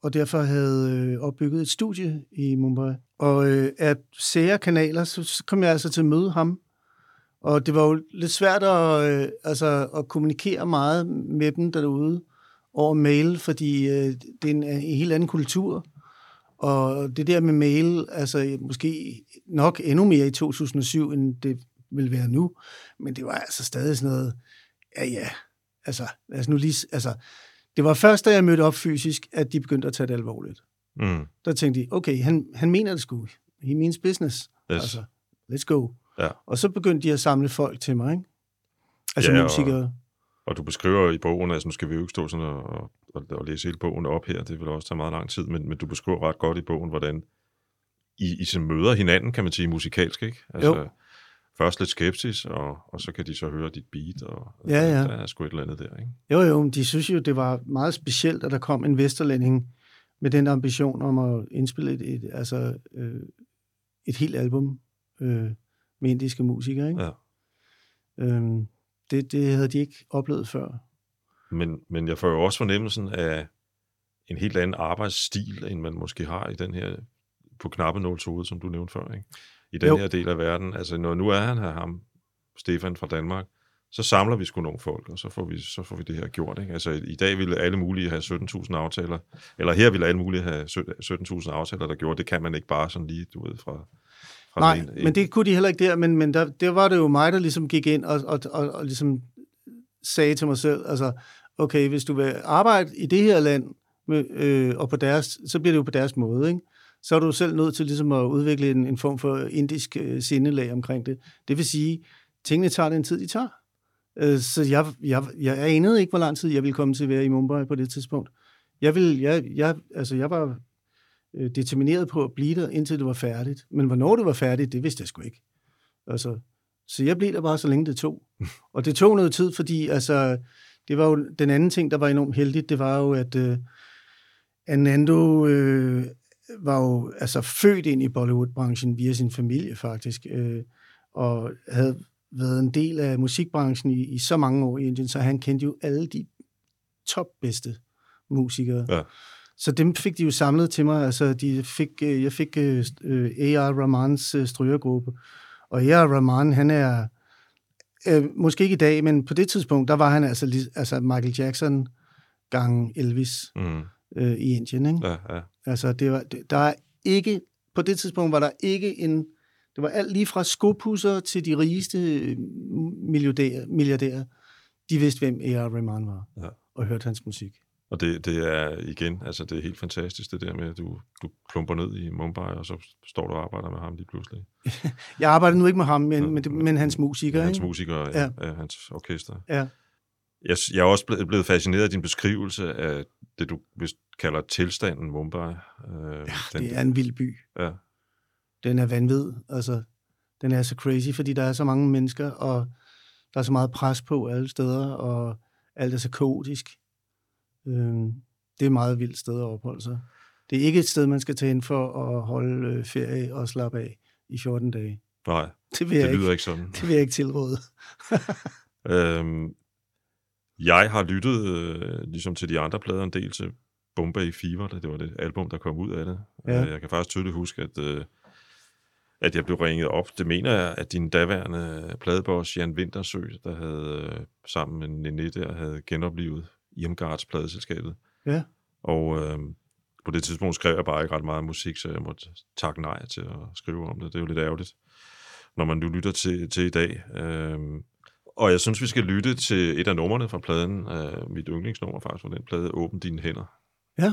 og derfor havde øh, opbygget et studie i Mumbai. Og øh, af sære kanaler, så, så kom jeg altså til at møde ham. Og det var jo lidt svært at, øh, altså, at kommunikere meget med dem derude over mail, fordi øh, det er en, en helt anden kultur. Og det der med mail, altså måske nok endnu mere i 2007, end det vil være nu, men det var altså stadig sådan noget, ja ja, altså, altså nu lige, altså, det var først, da jeg mødte op fysisk, at de begyndte at tage det alvorligt. Mm. Der tænkte de, okay, han, han mener det sgu. He means business. Yes. Altså, let's go. Ja. Og så begyndte de at samle folk til mig, ikke? Altså Ja, ja, og- musikere. Og du beskriver i bogen, altså nu skal vi jo ikke stå sådan og, og, og læse hele bogen op her, det vil også tage meget lang tid, men, men du beskriver ret godt i bogen, hvordan I, I så møder hinanden, kan man sige, musikalsk, ikke? Altså, Jo. Først lidt skepsis, og, og så kan de så høre dit beat, og Ja, ja. der er sgu et eller andet der, ikke? Jo, jo, men de synes jo, det var meget specielt, at der kom en vesterlænding med den ambition om at indspille et, et, altså, øh, et helt album øh, med indiske musikere. Ikke? Ja. Øhm, det, det havde de ikke oplevet før. Men, men jeg får jo også fornemmelsen af en helt anden arbejdsstil, end man måske har i den her på knappenålshoved, som du nævnte før, ikke? I den Jo. her del af verden. Altså, når nu er han her, ham, Stefan fra Danmark, så samler vi sgu nogle folk, og så får vi, så får vi det her gjort, ikke? Altså, i dag ville alle mulige have 17.000 aftaler, eller her ville alle mulige have 17.000 aftaler, der gjorde, det kan man ikke bare sådan lige, du ved, fra... fra Nej, den ene- men det kunne de heller ikke der, men, men der, der var det jo mig, der ligesom gik ind og, og, og, og ligesom sagde til mig selv, altså, okay, hvis du vil arbejde i det her land, med, øh, og på deres, så bliver det jo på deres måde, ikke? så er du selv nødt til ligesom at udvikle en, en form for indisk øh, sindelag omkring det. Det vil sige, tingene tager den tid, de tager. Øh, så jeg, jeg, jeg anede ikke, hvor lang tid jeg ville komme til at være i Mumbai på det tidspunkt. Jeg, ville, jeg, jeg, altså, jeg var øh, determineret på at blive der, indtil det var færdigt. Men hvornår det var færdigt, det vidste jeg sgu ikke. Altså, så jeg blev der bare, så længe det tog. Og det tog noget tid, fordi altså, det var jo den anden ting, der var enormt heldigt, det var jo, at øh, Anando øh, var jo altså født ind i Bollywood-branchen via sin familie faktisk, øh, og havde været en del af musikbranchen i, i så mange år i Indien, så han kendte jo alle de topbedste musikere. Ja. Så dem fik de jo samlet til mig. Altså, de fik, øh, jeg fik øh, øh, A.R. Rahmans øh, strygergruppe. Og A.R. Rahman, han er, øh, måske ikke i dag, men på det tidspunkt, der var han altså, altså Michael Jackson gang Elvis Mm, øh, i Indien. Ikke? ja, ja. Altså, det var, der er ikke, på det tidspunkt var der ikke en, det var alt lige fra skopusser til de rigeste øh, milliardærer, milliardærer. De vidste, hvem A.R. Rahman var, Ja. og hørte hans musik. Og det, det er igen, altså det er helt fantastisk det der med, at du, du klumper ned i Mumbai, og så står du og arbejder med ham lige pludselig. Jeg arbejder nu ikke med ham, men, Ja. men, men hans musikere. Hans ikke? musikere, ja. Ja. ja. hans orkester. Ja. Jeg, jeg er også blevet, fascineret af din beskrivelse af det, du vist kalder tilstanden Mumbai. Øh, ja, Det er en vild by. Ja, Den er vanvid. Altså, den er så crazy, fordi der er så mange mennesker, og der er så meget pres på alle steder, og alt er så kaotisk. Øhm, det er et meget vildt sted at opholde sig. Det er ikke et sted, man skal tage ind for at holde øh, ferie og slappe af i 14 dage. nej, Det vil, jeg det lyder ikke, ikke sådan. det vil jeg ikke tilråde. Øhm, jeg har lyttet, øh, ligesom til de andre plader, en del til Bombay Fever, da det var det album, der kom ud af det. Ja. Øh, Jeg kan faktisk tydeligt huske, at, øh, at jeg blev ringet op. Det mener jeg, at din daværende pladeboss, Jan Wintersø, der havde øh, sammen med Nene der, havde genoplevet Irmgards pladeselskabet. Ja. Og øh, på det tidspunkt skrev jeg bare ikke ret meget musik, så jeg måtte takke nej til at skrive om det. Det er jo lidt ærgerligt, når man nu lytter til, til i dag. Øh, og jeg synes, vi skal lytte til et af numrene fra pladen. Øh, mit yndlingsnummer faktisk fra den plade, Åbn dine hænder. Ja.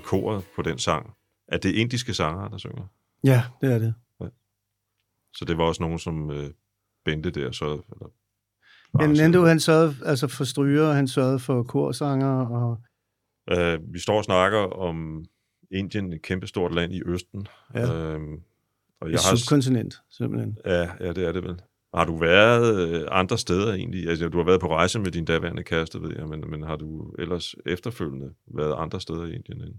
Med koret på den sang. Er det indiske sanger, der synger? Ja, det er det. Så det var også nogen, som øh, Bente der så... Eller, Men Nando, han sørgede altså for stryger, han sørgede for korsanger, og Øh, vi står og snakker om Indien, et kæmpestort land i Østen. Ja. Øhm, og et jeg har, subkontinent, simpelthen. ja, ja, det er det vel. Har du været øh, andre steder egentlig? Altså, du har været på rejse med din daværende kæreste, ved jeg, men, men har du ellers efterfølgende været andre steder i Indien? End?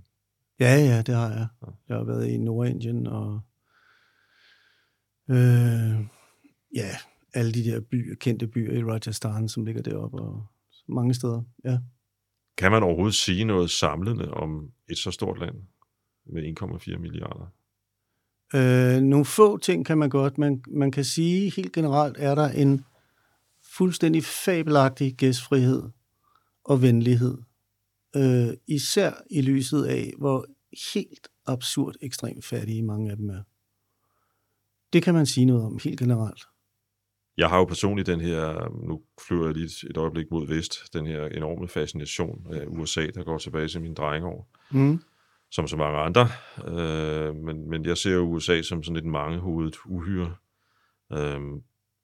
Ja, ja, det har jeg. Jeg har været i Nordindien, og øh, ja, alle de der byer, kendte byer i Rajasthan, som ligger deroppe, og mange steder, ja. Kan man overhovedet sige noget samlende om et så stort land med 1,4 milliarder? Øh, nogle få ting kan man godt. Man, man kan sige, helt generelt er der en fuldstændig fabelagtig gæstfrihed og venlighed. Øh, især i lyset af, hvor helt absurd ekstremt fattige mange af dem er. Det kan man sige noget om helt generelt. Jeg har jo personligt den her, nu flyver jeg lige et øjeblik mod vest, den her enorme fascination af USA, der går tilbage til mine drengeår. Mm. som så mange andre. Øh, men, men jeg ser jo USA som sådan et mangehovedet uhyre. Øh,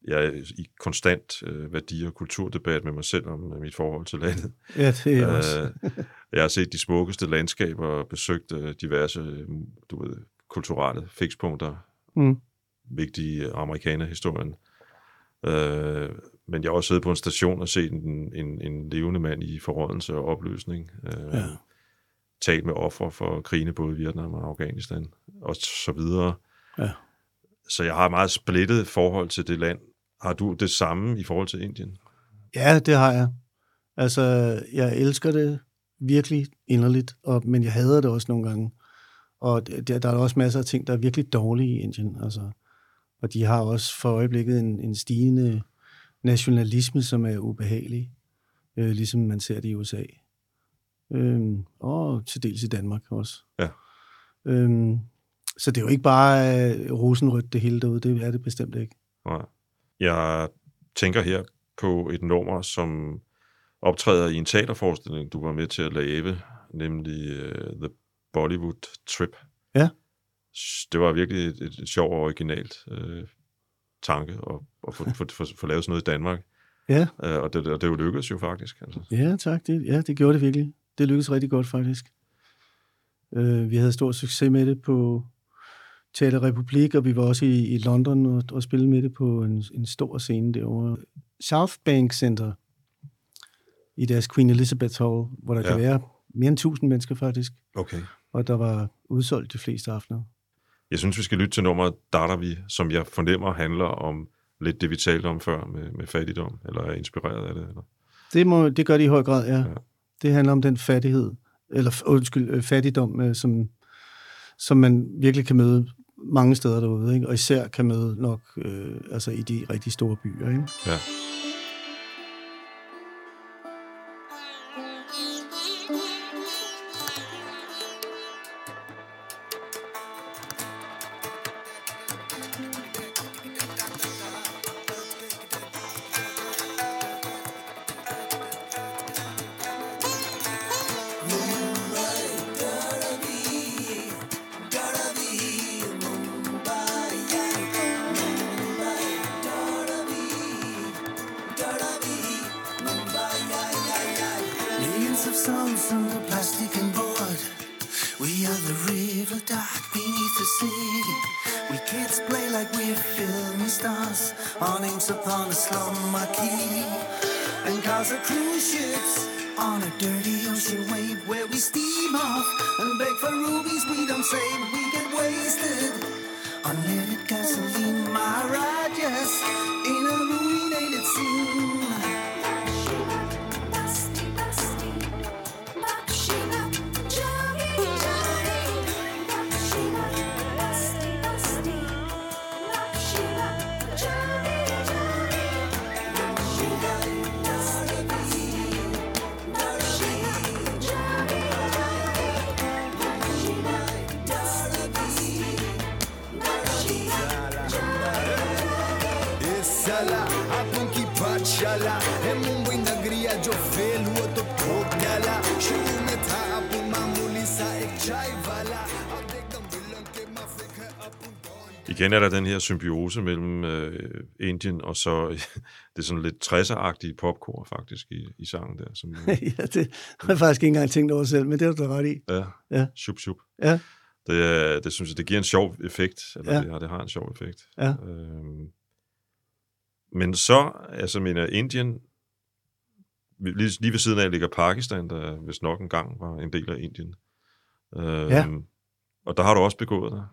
jeg er i konstant øh, værdi- og kulturdebat med mig selv om øh, mit forhold til landet. Ja, det er jeg også. Øh, jeg har set de smukkeste landskaber og besøgt øh, diverse øh, du ved, kulturelle fikspunkter, Mm. vigtige amerikanerhistorien. Øh, men jeg har også siddet på en station og set en, en, en levende mand i forrådelse og opløsning. Øh, Ja. talt med ofre for krigene både i Vietnam og Afghanistan, og så videre. Ja. Så jeg har et meget splittet forhold til det land. Har du det samme i forhold til Indien? Ja, det har jeg. Altså, jeg elsker det virkelig inderligt, og, men jeg hader det også nogle gange. Og der, der er også masser af ting, der er virkelig dårlige i Indien. Altså, og de har også for øjeblikket en, en stigende nationalisme, som er ubehagelig, øh, ligesom man ser det i USA. Øhm, og til dels i Danmark også. Ja. Øhm, så det er jo ikke bare øh, rosenrødt det hele derude, det er det bestemt ikke. Nej. Jeg tænker her på et nummer, som optræder i en teaterforestilling, du var med til at lave, nemlig uh, The Bollywood Trip. Ja. Det var virkelig et, et, et sjovt og originalt uh, tanke at, at få, få, få, få lavet sådan noget i Danmark. Ja. Uh, og det, og det jo lykkedes jo faktisk. Altså. Ja, tak. Det, ja, det gjorde det virkelig. Det lykkedes rigtig godt, faktisk. Øh, vi havde stor succes med det på Teater Republik, og vi var også i, i London og, og spille med det på en, en stor scene derovre. South Bank Center i deres Queen Elizabeth Hall, hvor der ja. kan være mere end 1000 mennesker faktisk, Okay. og der var udsolgt de fleste aftener. Jeg synes, vi skal lytte til nummeret Dardavi, som jeg fornemmer handler om lidt det, vi talte om før med, med fattigdom, eller er inspireret af det. Eller? Det, må, det gør det i høj grad, ja. Ja. Det handler om den fattighed, eller undskyld, øh, fattigdom, øh, som, som man virkelig kan møde mange steder derude, ikke? og især kan møde nok øh, altså i de rigtig store byer. Ikke? Ja. Igen er der den her symbiose mellem øh, Indien og så det er sådan lidt 60'er-agtige popkor faktisk i, i sangen der. Som, ja, det har jeg faktisk ikke engang tænkt over selv, men det har du ret i. ja, Ja. Shup, shup. Ja, Det, det synes jeg, det giver en sjov effekt. Eller Ja. ja. det, har, det har en sjov effekt. Ja. Øhm, men så, altså mener Indien, lige, lige ved siden af ligger Pakistan, der hvis nok engang var en del af Indien. Øhm, Ja. Og der har du også begået dig.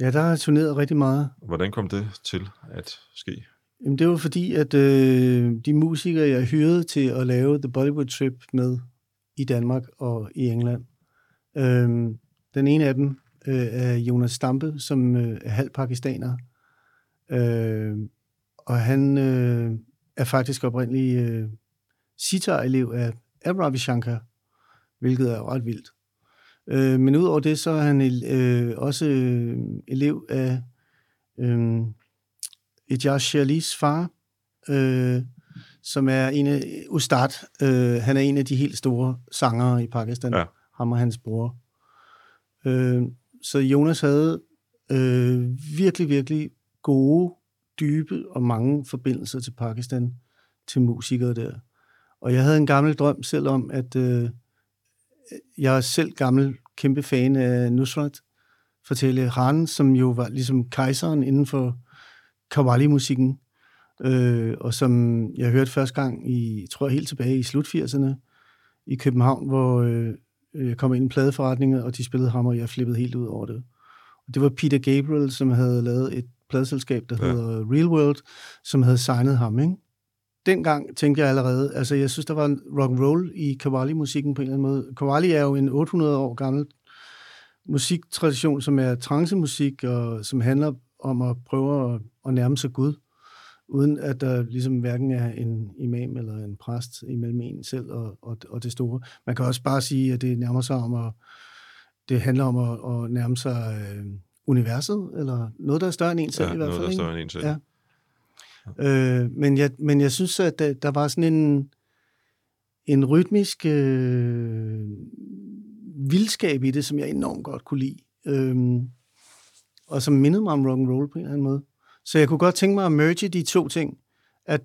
Ja der har turneret rigtig meget. Hvordan kom det til at ske? Jamen, det var fordi, at øh, de musikere, jeg hyrede til at lave The Bollywood Trip med i Danmark og i England, øh, den ene af dem øh, er Jonas Stampe, som øh, er halv pakistaner. Øh, og han øh, er faktisk oprindelig øh, sitar-elev af, af Ravi Shankar, hvilket er ret vildt. Øh, men udover det, så er han øh, også øh, elev af øh, Ejaz Shalis far, øh, som er en af Ustad. Øh, han er en af de helt store sangere i Pakistan. Ja. Ham og hans bror. Øh, så Jonas havde øh, virkelig, virkelig gode, dybe og mange forbindelser til Pakistan, til musikere der. Og jeg havde en gammel drøm selv om, at øh, jeg er selv gammel, kæmpe fan af Nusrat Fateh Khan, som jo var ligesom kejseren inden for Qawwali-musikken, øh, og som jeg hørte første gang i, tror jeg helt tilbage i slut 80'erne i København, hvor øh, jeg kom ind i en pladeforretning, og de spillede ham, og jeg flippede helt ud over det. Og det var Peter Gabriel, som havde lavet et pladeselskab, der ja. hedder Real World, som havde signet ham, ikke? Dengang tænkte jeg allerede, altså jeg synes, der var en rock and roll i Qawwali-musikken på en eller anden måde. Qawwali er jo en 800 år gammel musiktradition, som er trancemusik, og som handler om at prøve at, at nærme sig Gud, uden at der ligesom hverken er en imam eller en præst imellem en selv og, og, og det store. Man kan også bare sige, at det nærmer sig om at, det handler om at, at nærme sig øh, universet, eller noget, der er større end en selv Ja, i hvert noget, fald. der er større end en selv. Ja. Øh, men, jeg, men jeg synes, at der, der var sådan en, en rytmisk øh, vildskab i det, som jeg enormt godt kunne lide. Øhm, og som mindede mig om rock and roll på en eller anden måde. Så jeg kunne godt tænke mig at merge de to ting. At,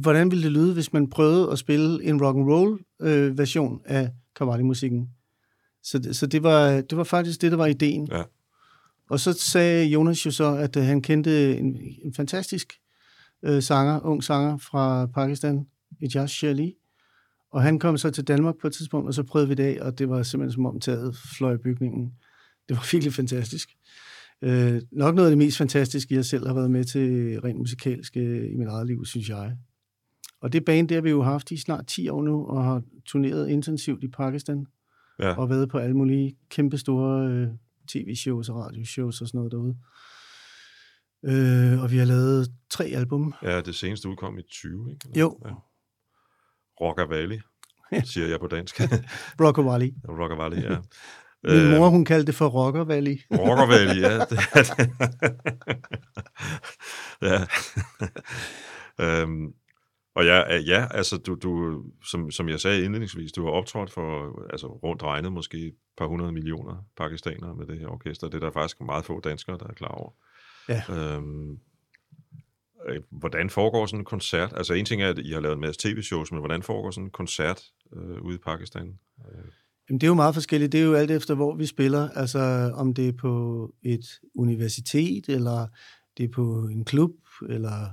hvordan ville det lyde, hvis man prøvede at spille en rock and roll øh, version af Cavalli-musikken? Så, så det, var, det var faktisk det, der var ideen. Ja. Og så sagde Jonas jo så, at øh, han kendte en, en fantastisk øh, sanger, ung sanger fra Pakistan, Ejaz Shali. Og han kom så til Danmark på et tidspunkt, og så prøvede vi det af, og det var simpelthen som om taget fløj bygningen. Det var virkelig fantastisk. Øh, nok noget af det mest fantastiske, jeg selv har været med til rent musikalsk øh, i mit eget liv, synes jeg. Og det band, der har vi jo haft i snart 10 år nu, og har turneret intensivt i Pakistan, Ja. og været på alle mulige kæmpe store øh, tv-shows og radioshows og sådan noget derude. Øh, og vi har lavet tre album. ja, det seneste udkom i 20, ikke? Eller? Jo. Ja. Rocker Valley, siger jeg på dansk. Broccoli. Rocker Valley, ja. Min Øh, mor, hun kaldte det for Rocker Valley. Rocker Valley, ja. Det er det. ja. øhm, og ja, øh, ja altså du, du som, som jeg sagde indledningsvis, du har optrådt for altså, rundt regnet måske et par hundrede millioner pakistanere med det her orkester. Det er der faktisk meget få danskere, der er klar over. Ja. Øhm, øh, hvordan foregår sådan en koncert? Altså en ting er, at I har lavet en masse tv-shows, men hvordan foregår sådan en koncert øh, ude i Pakistan? Jamen, det er jo meget forskelligt. Det er jo alt efter, hvor vi spiller. Altså, om det er på et universitet, eller det er på en klub, eller,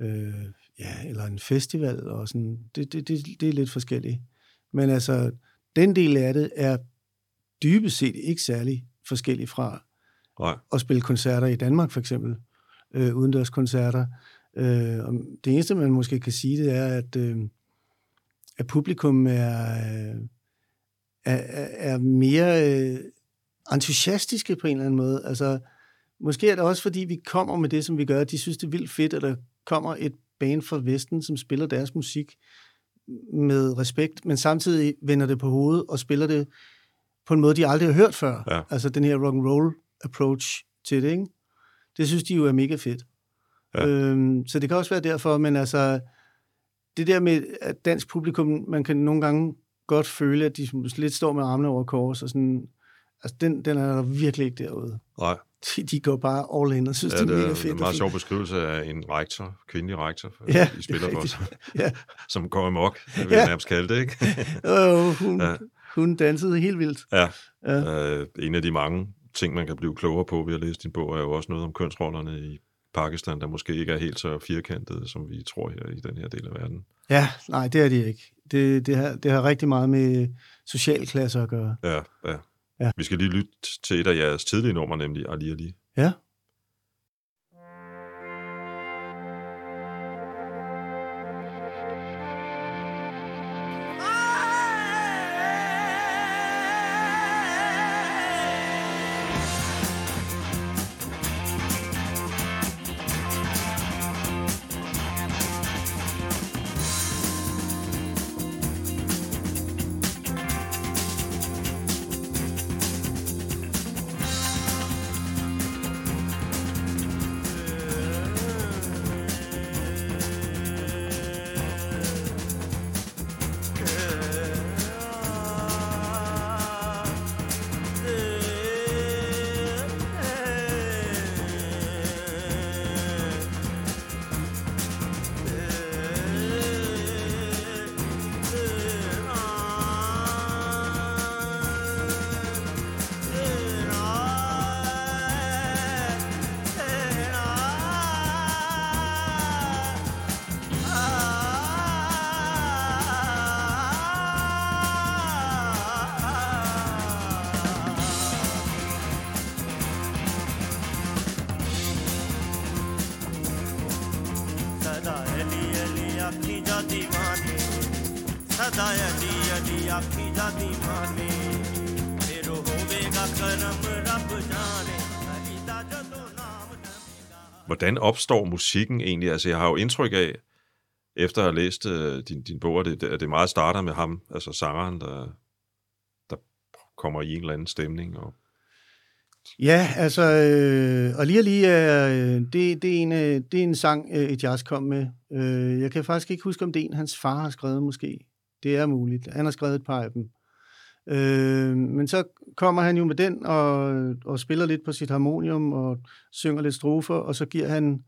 øh, ja, eller en festival. Og sådan. Det, det, det, det er lidt forskelligt. Men altså, den del af det er dybest set ikke særlig forskellig fra Nej. at spille koncerter i Danmark, for eksempel. Øh, udendørskoncerter. Øh, og det eneste, man måske kan sige, det er, at, øh, at publikum er... Øh, er, er er mere øh, entusiastiske på en eller anden måde. Altså, måske er det også, fordi vi kommer med det, som vi gør. De synes, det er vildt fedt, at der kommer et band fra Vesten, som spiller deres musik med respekt, men samtidig vender det på hovedet og spiller det på en måde, de aldrig har hørt før. Ja. Altså den her rock and roll approach til det, ikke? Det synes de jo er mega fedt. Ja. Øhm, så det kan også være derfor, men altså, det der med, at dansk publikum, man kan nogle gange godt føle, at de lidt står med armene over kors, og sådan, Altså, den, den er der virkelig ikke derude. Nej, De, de går bare all in og synes, ja, det det er er mega en fedt. og meget fint. sjov beskrivelse af en rektor, kvindelig rektor Ja, ja, i det er spiller for, rigtigt. Ja, som går amok, det vil Ja. jeg nærmest kalde det, ikke? øh, hun, Ja. hun dansede helt vildt. Ja, Ja. øh, en af de mange ting, man kan blive klogere på ved at læse din bog, er jo også noget om kønsrollerne i Pakistan, der måske ikke er helt så firkantede, som vi tror her i den her del af verden. Ja, nej, det er det ikke. Det, det, har, det har rigtig meget med socialklasser at gøre. Ja, ja. Ja. Vi skal lige lytte til et af jeres tidlige numre, nemlig Ali Ali. Ja. Hvordan opstår musikken egentlig? Altså, jeg har jo indtryk af, efter at have læst øh, din, din bog, at det, at det meget starter med ham, altså sangeren, der, der kommer i en eller anden stemning. Og, Ja, altså, øh, og lige og lige øh, det, det, er en, øh, det er en sang, øh, et jazz kom med. Øh, jeg kan faktisk ikke huske, om det er en, hans far har skrevet måske. Det er muligt. Han har skrevet et par af dem. Øh, men så kommer han jo med den og, og spiller lidt på sit harmonium og synger lidt strofer, og så giver han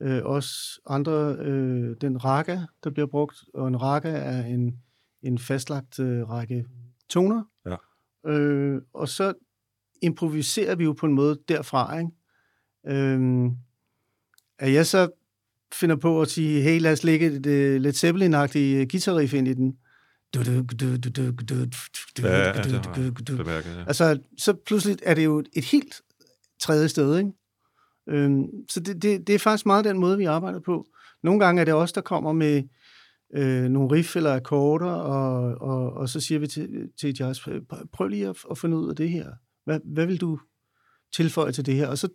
øh, også andre øh, den raga, der bliver brugt. Og en raga er en, en fastlagt øh, række toner. Ja. Øh, og så improviserer vi jo på en måde derfra, ikke? Øhm, at jeg så finder på at sige, hey, lad os lægge et uh, Led Zeppelin-agtigt guitarriff ind i den. Du, Altså, så pludselig er det jo et helt tredje sted, ikke? Øhm, så det, det, det er faktisk meget den måde, vi arbejder på. Nogle gange er det os, der kommer med øh, nogle riff eller akkorder, og, og, og så siger vi til, til jazz, "Prøv- prøv lige at, at finde ud af det her. Hvad, hvad vil du tilføje til det her? Og så,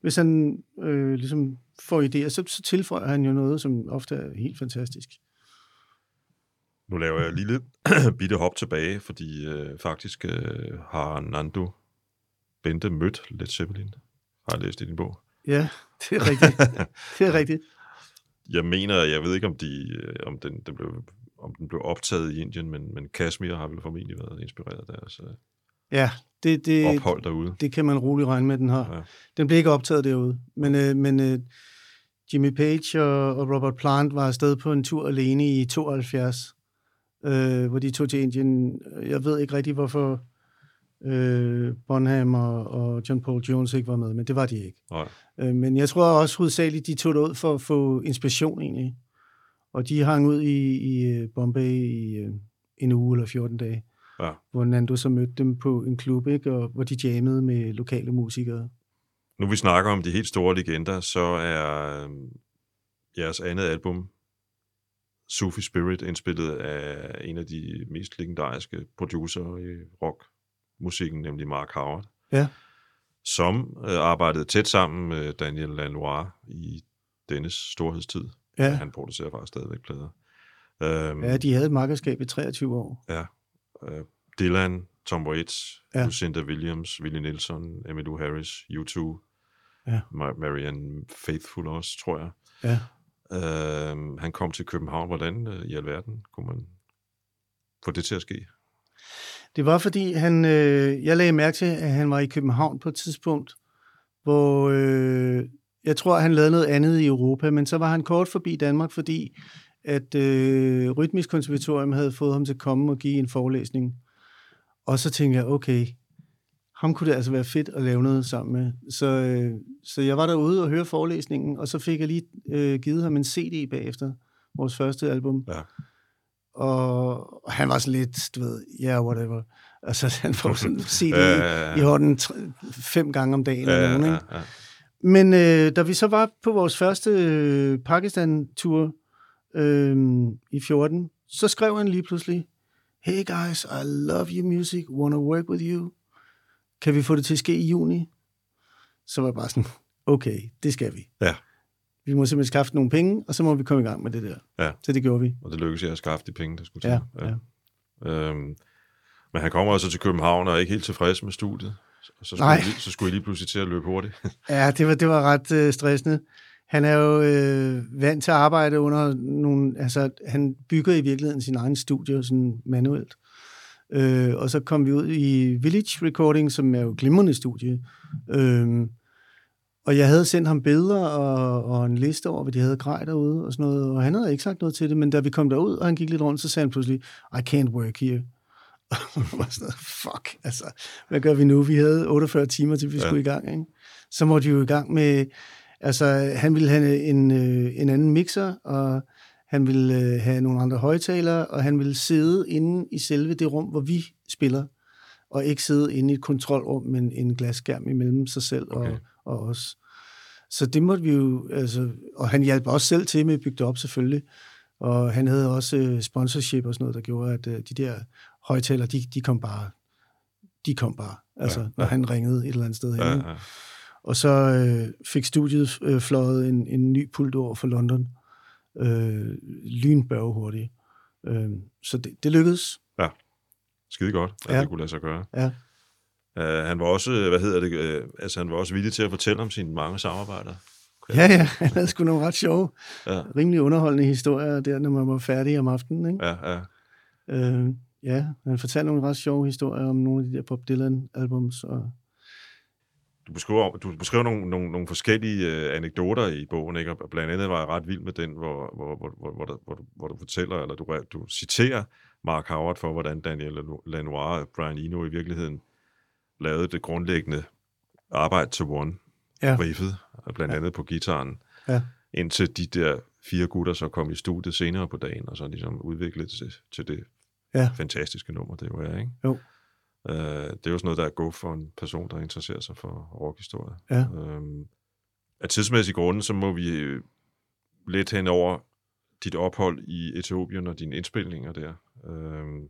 hvis han øh, ligesom får idéer, så, så tilføjer han jo noget, som ofte er helt fantastisk. Nu laver jeg et lille bitte hop tilbage, fordi øh, faktisk øh, har Nando Bente mødt Led Zeppelin. Har jeg læst i din bog. Ja, det er rigtigt. det er rigtigt. Jeg mener, jeg ved ikke, om, de, øh, om, den, den blev, om den blev optaget i Indien, men, men Kashmir har vel formentlig været inspireret af deres øh, Ja, det, det, ophold derude. det kan man roligt regne med, den har. Ja. Den blev ikke optaget derude, men, øh, men øh, Jimmy Page og, og Robert Plant var afsted på en tur alene i 72, øh, hvor de tog til Indien. Jeg ved ikke rigtig, hvorfor øh, Bonham og, og John Paul Jones ikke var med, men det var de ikke. Nej. Øh, men jeg tror også hovedsageligt, de tog det ud for at få inspiration egentlig. Og de hang ud i, i øh, Bombay i øh, en uge eller 14 dage, Ja. hvor Nando så mødte dem på en klub, ikke? og hvor de jammede med lokale musikere. Nu vi snakker om de helt store legender, så er øh, jeres andet album, Sufi Spirit, indspillet af en af de mest legendariske producer i rockmusikken, nemlig Mark Howard, Ja. som øh, arbejdede tæt sammen med Daniel Lanois i dennes storhedstid. Ja, Han producerer faktisk stadigvæk plader. Øhm, ja de havde et markedskab i 23 år. Ja. Øh, Dylan, Tom Waits, Ja. Lucinda Williams, Willie Nelson, Emmylou Harris, U2, Ja. Ma- Marianne Faithfull også, tror jeg. Ja. Øh, han kom til København. Hvordan øh, i alverden kunne man få det til at ske? Det var, fordi han, øh, jeg lagde mærke til, at han var i København på et tidspunkt, hvor øh, jeg tror, han lavede noget andet i Europa, men så var han kort forbi Danmark, fordi at øh, Rytmisk Konservatorium havde fået ham til at komme og give en forelæsning. Og så tænkte jeg, okay, ham kunne det altså være fedt at lave noget sammen med. Så, øh, så jeg var derude og høre forelæsningen, og så fik jeg lige øh, givet ham en CD bagefter, vores første album. Ja. Og han var sådan lidt, du ved, yeah, whatever. Altså, han får sådan en CD Ja, ja, ja. i hånden fem gange om dagen. Ja, eller ja, nogen, ja, ikke? ja. Men øh, da vi så var på vores første øh, Pakistan-tur øh, i 14, så skrev han lige pludselig, Hey guys, I love your music, wanna work with you. Kan vi få det til at ske i juni? Så var jeg bare sådan, okay, det skal vi. Ja. Vi må simpelthen skaffe nogle penge, og så må vi komme i gang med det der. Ja. Så det gjorde vi. Og det lykkedes jeg at skaffe de penge, der skulle til. Ja, ja. Øhm, men han kommer altså til København og er ikke helt tilfreds med studiet. Så, så, skulle, Nej. jeg så skulle jeg lige pludselig til at løbe hurtigt. Ja, det var, det var ret øh, stressende. Han er jo øh, vant til at arbejde under nogle... Altså, han bygger i virkeligheden sin egen studie sådan manuelt. Øh, og så kom vi ud i Village Recording, som er jo glimrende studie. Øh, og jeg havde sendt ham billeder og, og en liste over, hvad de havde grej derude og sådan noget, og han havde ikke sagt noget til det, men da vi kom derud, og han gik lidt rundt, så sagde han pludselig, I can't work here. Og var sådan noget, fuck, altså, hvad gør vi nu? Vi havde 48 timer, til vi Ja. skulle i gang, ikke? Så måtte vi jo i gang med, altså, han ville have en, øh, en anden mixer, og han ville øh, have nogle andre højtalere, og han ville sidde inde i selve det rum, hvor vi spiller, og ikke sidde inde i et kontrolrum med en, glasskærm imellem sig selv Okay. og, og os. Så det måtte vi jo, altså, og han hjalp også selv til med at bygge det op selvfølgelig. Og han havde også øh, sponsorship og sådan noget, der gjorde, at øh, de der højtalere, de, de kom bare, de kom bare, altså, ja, ja. når han ringede et eller andet sted Ja, hen. ja. Og så øh, fik studiet øh, fløjet en, en ny pult over for London. Øh, lynbørge hurtigt. Øh, så det, det lykkedes. Skide godt, at Ja. det kunne lade sig gøre. Ja. Uh, han var også, hvad hedder det, uh, altså han var også villig til at fortælle om sine mange samarbejder. Ja, ja, han havde sgu nogle ret sjove, Ja, rimelig underholdende historier der, når man var færdig om aftenen. Ikke? ja, ja. Øh, ja, han fortalte nogle ret sjove historier om nogle af de der Bob Dylan-albums. Og, Du beskriver, du beskriver nogle, nogle, nogle forskellige uh, anekdoter i bogen, ikke? og blandt andet var jeg ret vild med den, hvor, hvor, hvor, hvor, hvor, du, hvor, du, hvor du fortæller, eller du, du citerer Mark Howard for, hvordan Daniel Lanois og Brian Eno i virkeligheden lavede det grundlæggende arbejde til One, ja, riffet, blandt andet på gitaren, Ja. indtil de der fire gutter så kom i studiet senere på dagen, og så ligesom udviklede til, til det Ja. fantastiske nummer, det jo er, ikke? Jo. Uh, det er jo sådan noget, der er god for en person, der interesserer sig for rockhistorie. Ja. Um, af tidsmæssige grunde, så må vi øh, lidt hen over dit ophold i Etiopien og dine indspilninger der. Um,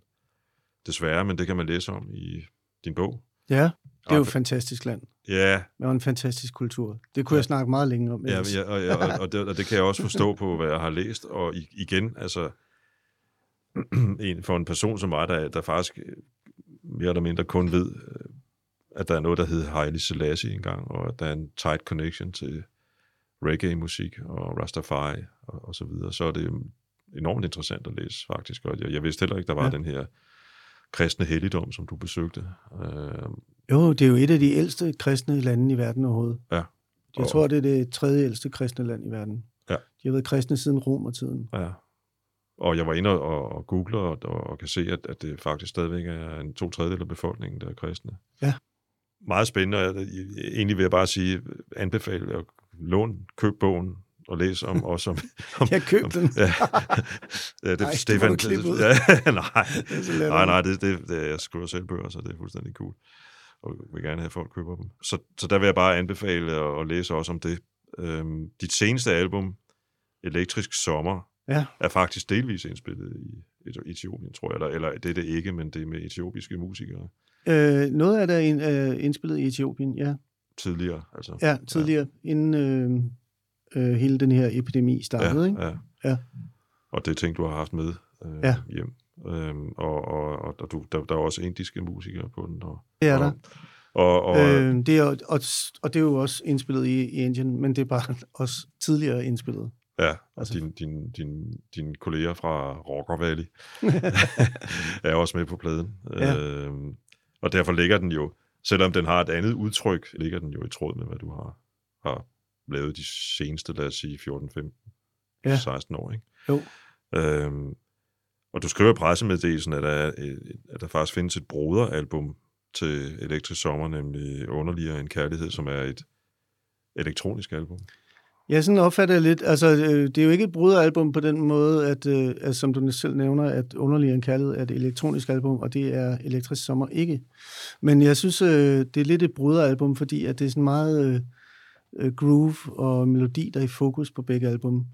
desværre, men det kan man læse om i din bog. ja, det er jo et fantastisk land. Ja, Og en fantastisk kultur. Det kunne jeg snakke meget længe om. Ja, ja og, ja, og, og, det, og det kan jeg også forstå på, hvad jeg har læst. Og igen, altså, en, for en person som mig, der, der faktisk øh, mere eller mindre kun ved, øh, at der er noget, der hedder Haile Selassie engang, og at der er en tight connection til reggae-musik og Rastafari og, og så videre, så er det enormt interessant at læse, faktisk. Og jeg, jeg vidste heller ikke, der var ja. Ja. den her kristne helligdom, som du besøgte. Øh, Jo, det er jo et af de ældste kristne lande i verden overhovedet. Ja. Jeg Og- tror, det er det tredje ældste kristne land i verden. Ja. De har været kristne siden romertiden. Ja. Og jeg var inde og, og googler og, og, og kan se, at, at det faktisk stadigvæk er en to tredjedel af befolkningen, der er kristne. Ja. Meget spændende, og jeg, egentlig vil jeg bare sige, anbefale at låne, køb bogen og læse om også om... om Jeg købte den. Ja, ja det, Ej, det Stefan, må du ja, nej, latterligt. nej, nej, det, det, det, jeg skriver selv bøger, så det er fuldstændig cool. Og vil gerne have, at folk køber dem. Så, så der vil jeg bare anbefale at, at læse også om det. Øhm, dit seneste album, Elektrisk Sommer, Ja. er faktisk delvis indspillet i Eti- Etiopien, tror jeg. Eller, eller det er det ikke, men det er med etiopiske musikere Øh, noget af det er øh, indspillet i Etiopien, ja. tidligere. Altså. Ja, tidligere, ja. inden øh, øh, hele den her epidemi startede, ja, ikke? ja. Ja. Og det er ting, du har haft med øh, Ja. hjem. Øhm, og og, og, og du, der, der er også indiske musikere på den. Og, Det er og, der. Og, og, Øh, det er, og, og det er jo også indspillet i, i Indien, men det er bare også tidligere indspillet. Ja, og Altså- dine din, din, din kolleger fra Rocker Valley er også med på pladen. Ja. Øhm, og derfor ligger den jo, selvom den har et andet udtryk, ligger den jo i tråd med, hvad du har, har lavet de seneste, lad os sige, 14, 15, Ja. ja. 16 år. Ikke? Jo. Øhm, og du skriver i pressemeddelelsen, at der, er, at der faktisk findes et broderalbum til Elektrisk Sommer, nemlig Underligere en Kærlighed, som er et elektronisk album. Ja, sådan opfatter jeg lidt. Altså, øh, det er jo ikke et bruderalbum på den måde, at, øh, at som du selv nævner, at Underlig en Kærlighed er et elektronisk album, og det er Elektrisk Sommer ikke. Men jeg synes, øh, det er lidt et bruderalbum, fordi at det er sådan meget groove og melodi, der er i fokus på begge album.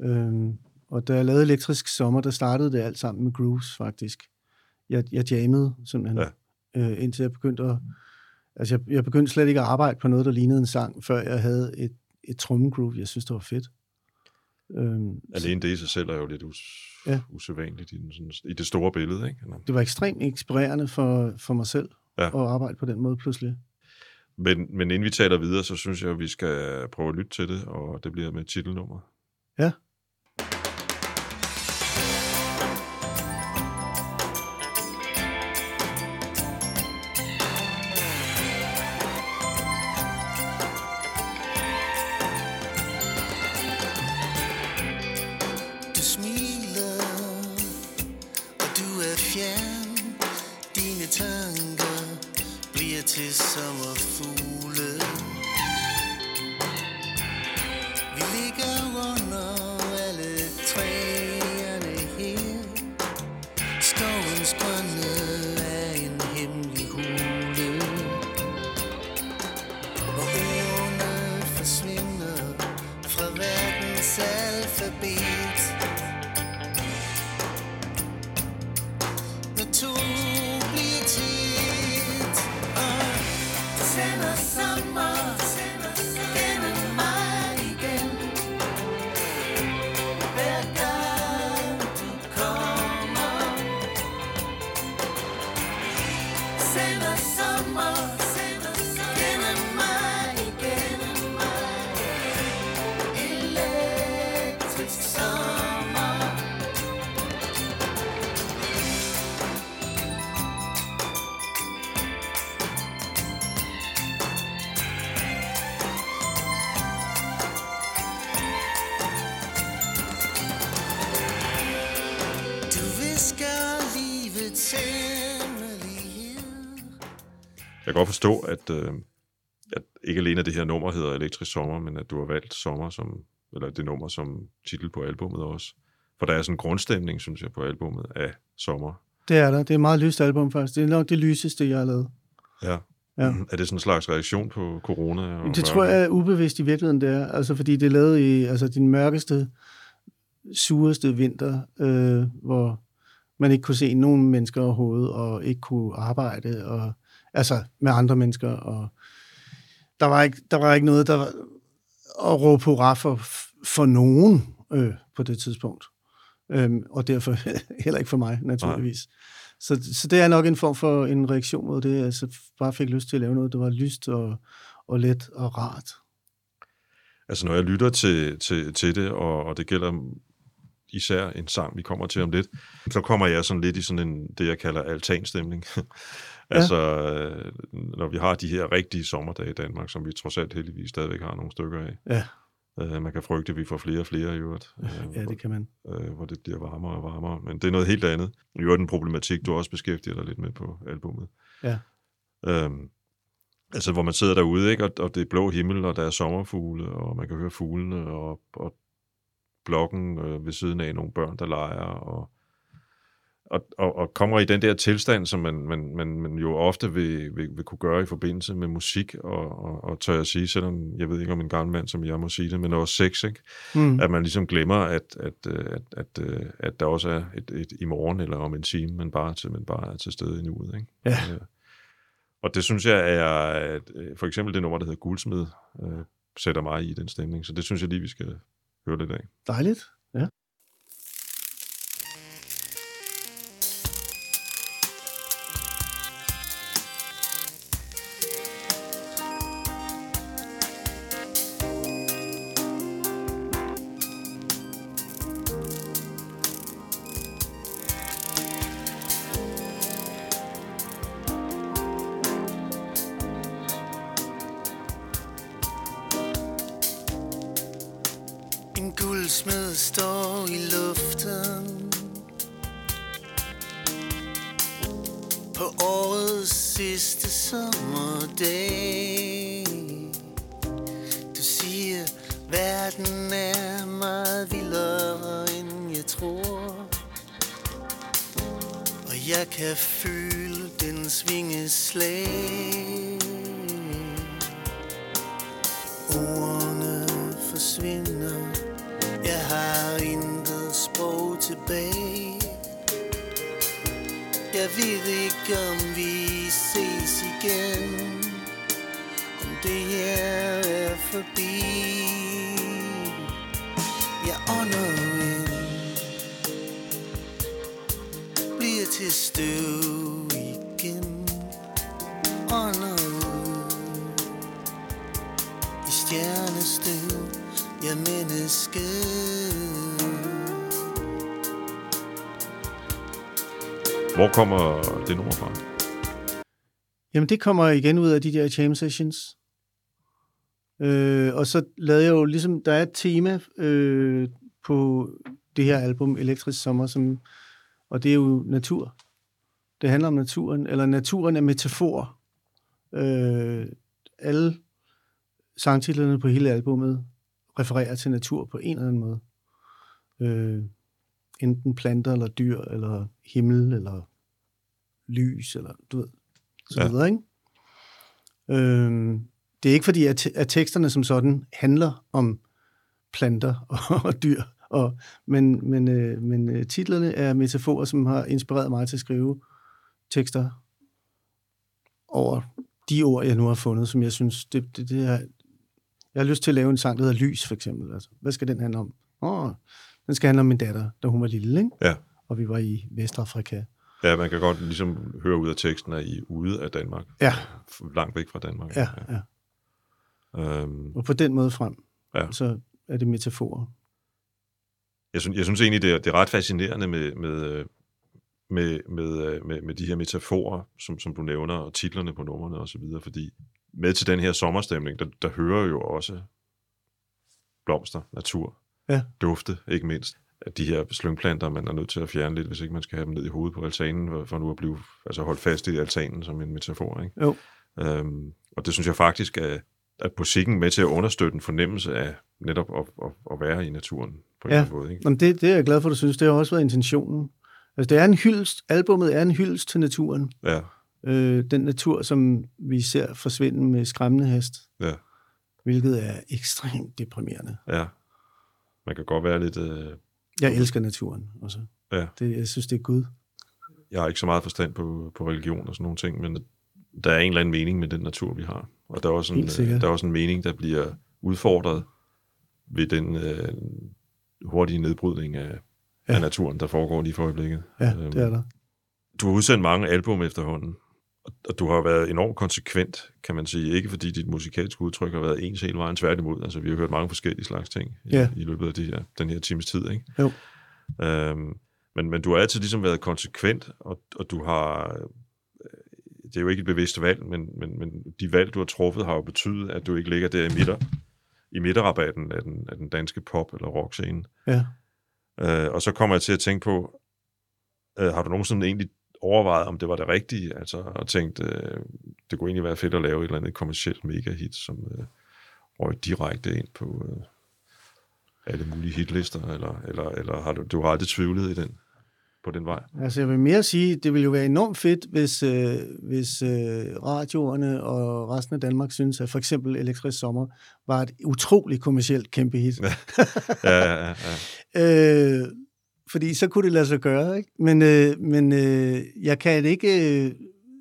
Øhm, og da jeg lavede Elektrisk Sommer, der startede det alt sammen med grooves, faktisk. Jeg, jeg jammede simpelthen, ja. indtil jeg begyndte at... Altså, jeg, jeg begyndte slet ikke at arbejde på noget, der lignede en sang, før jeg havde et, et trommegroove. Jeg synes, det var fedt. Øhm, Alene det i sig selv er jo lidt us- Ja. usædvanligt i, den, sådan, i det store billede. Ikke? Nå. det var ekstremt inspirerende for, for mig selv Ja. at arbejde på den måde pludselig. Men, men inden vi taler videre, så synes jeg, at vi skal prøve at lytte til det, og det bliver med titelnummer. Ja. Godt forstå, at, øh, at ikke alene det her nummer hedder Elektrisk Sommer, men at du har valgt sommer som, eller det nummer som titel på albummet også. For der er sådan en grundstemning, synes jeg, på albummet af sommer. Det er der. Det er et meget lyst album faktisk. Det er nok det lyseste, jeg har lavet. Ja. Ja. Er det sådan en slags reaktion på corona? Og Det tror jeg er ubevidst i virkeligheden, det er. Altså, fordi det er lavet i altså, din mørkeste, sureste vinter, øh, hvor man ikke kunne se nogen mennesker overhovedet, og ikke kunne arbejde, og, altså med andre mennesker. Og der, var ikke, der var ikke noget, der var at råbe hurra for, for nogen øh, på det tidspunkt. Øhm, og derfor heller ikke for mig, naturligvis. Så, så det er nok en form for en reaktion mod det. Altså bare fik lyst til at lave noget, der var lyst og, og let og rart. Altså når jeg lytter til, til, til det, og, og det gælder især en sang, vi kommer til om lidt, så kommer jeg sådan lidt i sådan en, det jeg kalder altanstemning. altså, øh, når vi har de her rigtige sommerdage i Danmark, som vi trods alt heldigvis stadigvæk har nogle stykker af. Ja, Øh, man kan frygte, at vi får flere og flere i øvrigt, øh, ja det kan man. hvor, øh, hvor det bliver varmere og varmere. Men det er noget helt andet. I øvrigt en problematik, du også beskæftiger dig lidt med på albummet. Ja. Øhm, altså, hvor man sidder derude, ikke? Og, og det er blå himmel, og der er sommerfugle, og man kan høre fuglene, og, og blokken øh, ved siden af nogle børn, der leger, og, og, og, og kommer i den der tilstand, som man, man, man, man jo ofte vil, vil, vil kunne gøre i forbindelse med musik, og, og, og tør jeg sige, selvom jeg ved ikke om en gammel mand, som jeg må sige det, men også sex, ikke? Mm. at man ligesom glemmer, at, at, at, at, at der også er et, et i morgen eller om en time, men bare, til, men bare er til stede i nuet. Ikke? Ja. Øh, Og det synes jeg er, at, øh, for eksempel det nummer, der hedder Guldsmed, øh, sætter mig i den stemning. Så det synes jeg lige, vi skal høre lidt af. Dejligt. Det kommer igen ud af de der jam sessions. Øh, og så lavede jeg jo ligesom, der er et tema øh, på det her album, Elektrisk Sommer, som, og det er jo natur. Det handler om naturen, eller naturen er metafor. Øh, alle sangtitlerne på hele albummet refererer til natur på en eller anden måde. Øh, enten planter, eller dyr, eller himmel, eller lys, eller du ved, så Ja. videre, ikke? Øhm, det er ikke fordi, at, at teksterne som sådan handler om planter og, og dyr, og, men, men, øh, men øh, titlerne er metaforer, som har inspireret mig til at skrive tekster over de ord, jeg nu har fundet, som jeg synes, det, det, det er... Jeg har lyst til at lave en sang, der hedder Lys, for eksempel. Altså, hvad skal den handle om? Åh, den skal handle om min datter, da hun var lille, ikke? Ja. Og vi var i Vestafrika. Ja, man kan godt ligesom høre ud af teksten, at I er ude af Danmark. Ja, Langt væk fra Danmark. ja, ja. Øhm, Og på den måde frem, Ja. så er det metaforer. jeg, synes, jeg synes egentlig, det er, det er ret fascinerende med, med, øh, med, med, øh, med, med de her metaforer, som, som du nævner, og titlerne på numrene og så videre, fordi med til den her sommerstemning, der, der hører jo også blomster, natur, Ja. dufte, ikke mindst. At de her slyngplanter, man er nødt til at fjerne lidt, hvis ikke man skal have dem ned i hovedet på altanen, for- nu at blive altså holdt fast i altanen som en metafor. Ikke? Jo. Øhm, og det synes jeg faktisk er, at musikken med til at understøtte en fornemmelse af netop at, at, at være i naturen på en Ja. eller anden måde. Ikke? Jamen det, det er jeg glad for, du synes. Det har også været intentionen. Altså, det er en hyldest, albumet er en hyldest til naturen. Ja, Øh, den natur, som vi ser forsvinde med skræmmende hast, ja, hvilket er ekstremt deprimerende. ja. Man kan godt være lidt... Øh, Jeg elsker naturen også. Ja. Det, jeg synes, det er Gud. jeg har ikke så meget forstand på, på religion og sådan nogle ting, men der er en eller anden mening med den natur, vi har. Og der er også en, øh, der er også en mening, der bliver udfordret ved den øh, hurtige nedbrydning af. Ja. af naturen, der foregår lige for øjeblikket. Ja, Øhm, det er der. Du har udsendt mange album efterhånden, og- du har været enormt konsekvent, kan man sige. Ikke fordi dit musikalske udtryk har været ens hele vejen, tværtimod. Altså, vi har hørt mange forskellige slags ting i, i løbet af de her, den her times tid, ikke? Jo. Øhm, men, men du har altid ligesom været konsekvent, og, og du har... øh, Det er jo ikke et bevidst valg, men, men, men de valg, du har truffet, har jo betydet, at du ikke ligger der i midter, i midterrabatten af den, af den danske pop- eller rockscene. Ja. Øh, og så kommer jeg til at tænke på, øh, har du nogensinde egentlig overvejet, om det var det rigtige, altså og tænkt, øh, det kunne egentlig være fedt at lave et eller andet kommersielt mega-hit, som øh, røg direkte ind på øh, alle mulige hitlister, eller, eller, eller har du, du har aldrig tvivlet i den, på den vej? Altså, jeg vil mere sige, det ville jo være enormt fedt, hvis, øh, hvis øh, radioerne og resten af Danmark synes, at for eksempel Elektrisk Sommer var et utroligt kommercielt kæmpe hit. Ja, ja, ja, ja. Øh, fordi så kunne det lade sig gøre, ikke? Men, øh, men øh, jeg kan ikke øh,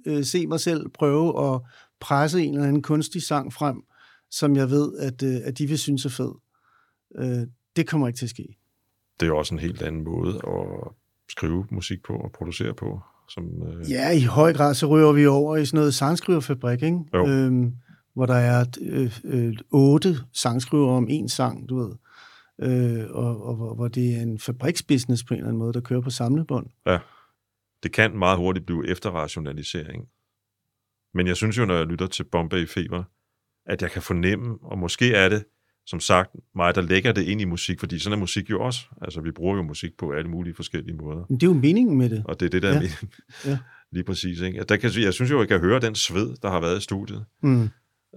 øh, se mig selv prøve at presse en eller anden kunstig sang frem, som jeg ved, at, øh, at de vil synes er fed. Øh, det kommer ikke til at ske. Det er jo også en helt anden måde at skrive musik på og producere på. Som, øh, Ja, i høj grad så ryger vi over i sådan noget sangskriverfabrik, ikke? Jo. Øhm, hvor der er øh, øh, otte sangskriver om en sang, du ved. Øh, og, og hvor, hvor det er en fabriksbusiness på en eller anden måde, der kører på samlebånd. det kan meget hurtigt blive efterrationalisering. Men jeg synes jo, når jeg lytter til Bombay Fever, at jeg kan fornemme, og måske er det som sagt, mig, der lægger det ind i musik, fordi sådan er musik jo også. Altså, vi bruger jo musik på alle mulige forskellige måder. Men det er jo meningen med det. Og det er det, der Ja. ja. med, Ja. lige præcis. Ikke? Der kan, jeg synes jo, jeg kan høre den sved, der har været i studiet, Mm.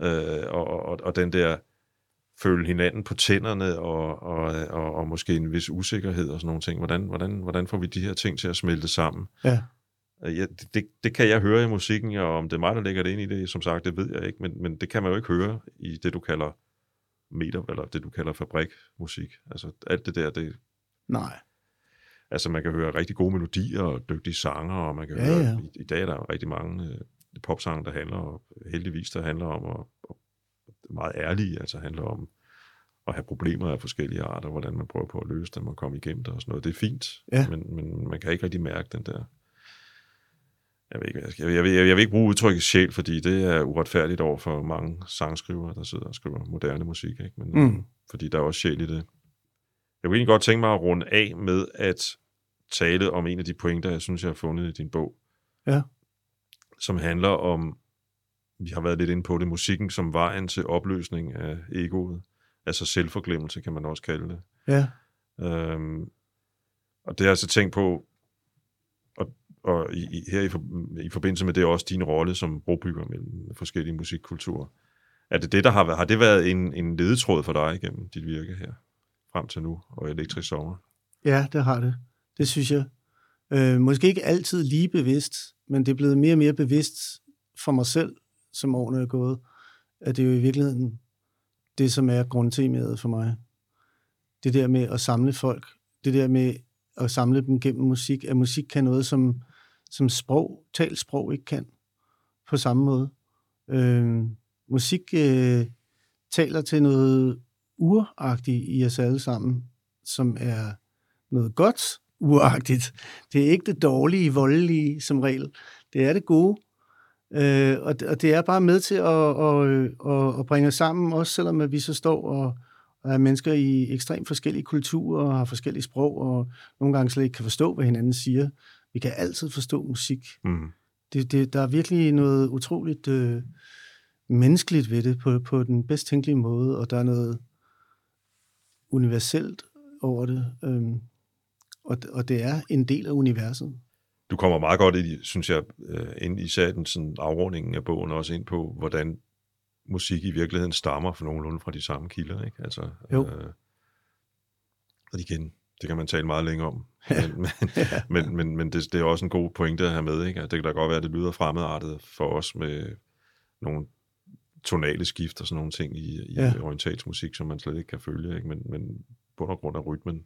øh, og, og, og den der føle hinanden på tænderne, og, og, og, og måske en vis usikkerhed og sådan nogle ting. Hvordan, hvordan, hvordan får vi de her ting til at smelte sammen? Ja. Øh, Ja, det, det, det kan jeg høre i musikken, og om det er mig, der lægger det ind i det, som sagt, det ved jeg ikke, men, men det kan man jo ikke høre i det, du kalder meter, eller det, du kalder fabrikmusik. Altså alt det der, det, Nej. altså man kan høre rigtig gode melodier og dygtige sanger, og man kan Ja, høre, ja. I, i dag er der rigtig mange øh, popsange, der handler, og heldigvis, der handler om, og, og meget ærlige, altså handler om at have problemer af forskellige arter, hvordan man prøver på at løse dem og komme igennem det og sådan noget. Det er fint, Ja. men, men man kan ikke rigtig mærke den der jeg vil, ikke, jeg, skal- jeg, vil, jeg, vil, jeg vil ikke bruge udtrykket sjæl, fordi det er uretfærdigt over for mange sangskrivere, der sidder og skriver moderne musik. Ikke? Men, Mm. Fordi der er også sjæl i det. Jeg kunne egentlig godt tænke mig at runde af med at tale om en af de pointer, jeg synes, jeg har fundet i din bog. Ja. Som handler om, vi har været lidt inde på det, musikken som vejen til opløsning af egoet. Altså selvforglemmelse, kan man også kalde det. Ja. Øhm, og det har jeg så tænkt på, og, og i, her i, for, i forbindelse med det også din rolle som brobygger mellem forskellige musikkulturer. Er det det, der har været, har det været en, en ledetråd for dig igennem dit virke her, frem til nu, og Elektrisk Sommer? Ja, det har det. Det synes jeg. Øh, måske ikke altid lige bevidst, men det er blevet mere og mere bevidst for mig selv, som årene er gået, at det er jo i virkeligheden det, som er grundtemaet for mig. Det der med at samle folk, det der med at samle dem gennem musik, at musik kan noget, som, som sprog, talt sprog ikke kan på samme måde. Øh, musik øh, taler til noget uragtigt i os alle sammen, som er noget godt uragtigt. Det er ikke det dårlige, voldelige som regel. Det er det gode. Øh, og, det, og det er bare med til at, at, at, at bringe os sammen, også selvom at vi så står og, og er mennesker i ekstremt forskellige kulturer og har forskellige sprog, og nogle gange slet ikke kan forstå, hvad hinanden siger. Vi kan altid forstå musik. Mm. Det, det, der er virkelig noget utroligt øh, menneskeligt ved det på, på den bedst tænkelige måde, og der er noget universelt over det. Øhm, og, og det er en del af universet. Du kommer meget godt, i, synes jeg, øh, ind især den sådan afrundingen af bogen, også ind på, hvordan musik i virkeligheden stammer for nogenlunde fra de samme kilder. Ikke? Altså, Jo. Øh, og igen, det kan man tale meget længere om. Men, men, men, men, men det, det er også en god pointe at have med. Ikke? Det kan da godt være, at det lyder fremmedartet for os med nogle tonale skift og sådan nogle ting i, i Ja. ja. orientalsk musik, som man slet ikke kan følge. Ikke? Men, men og grund af rytmen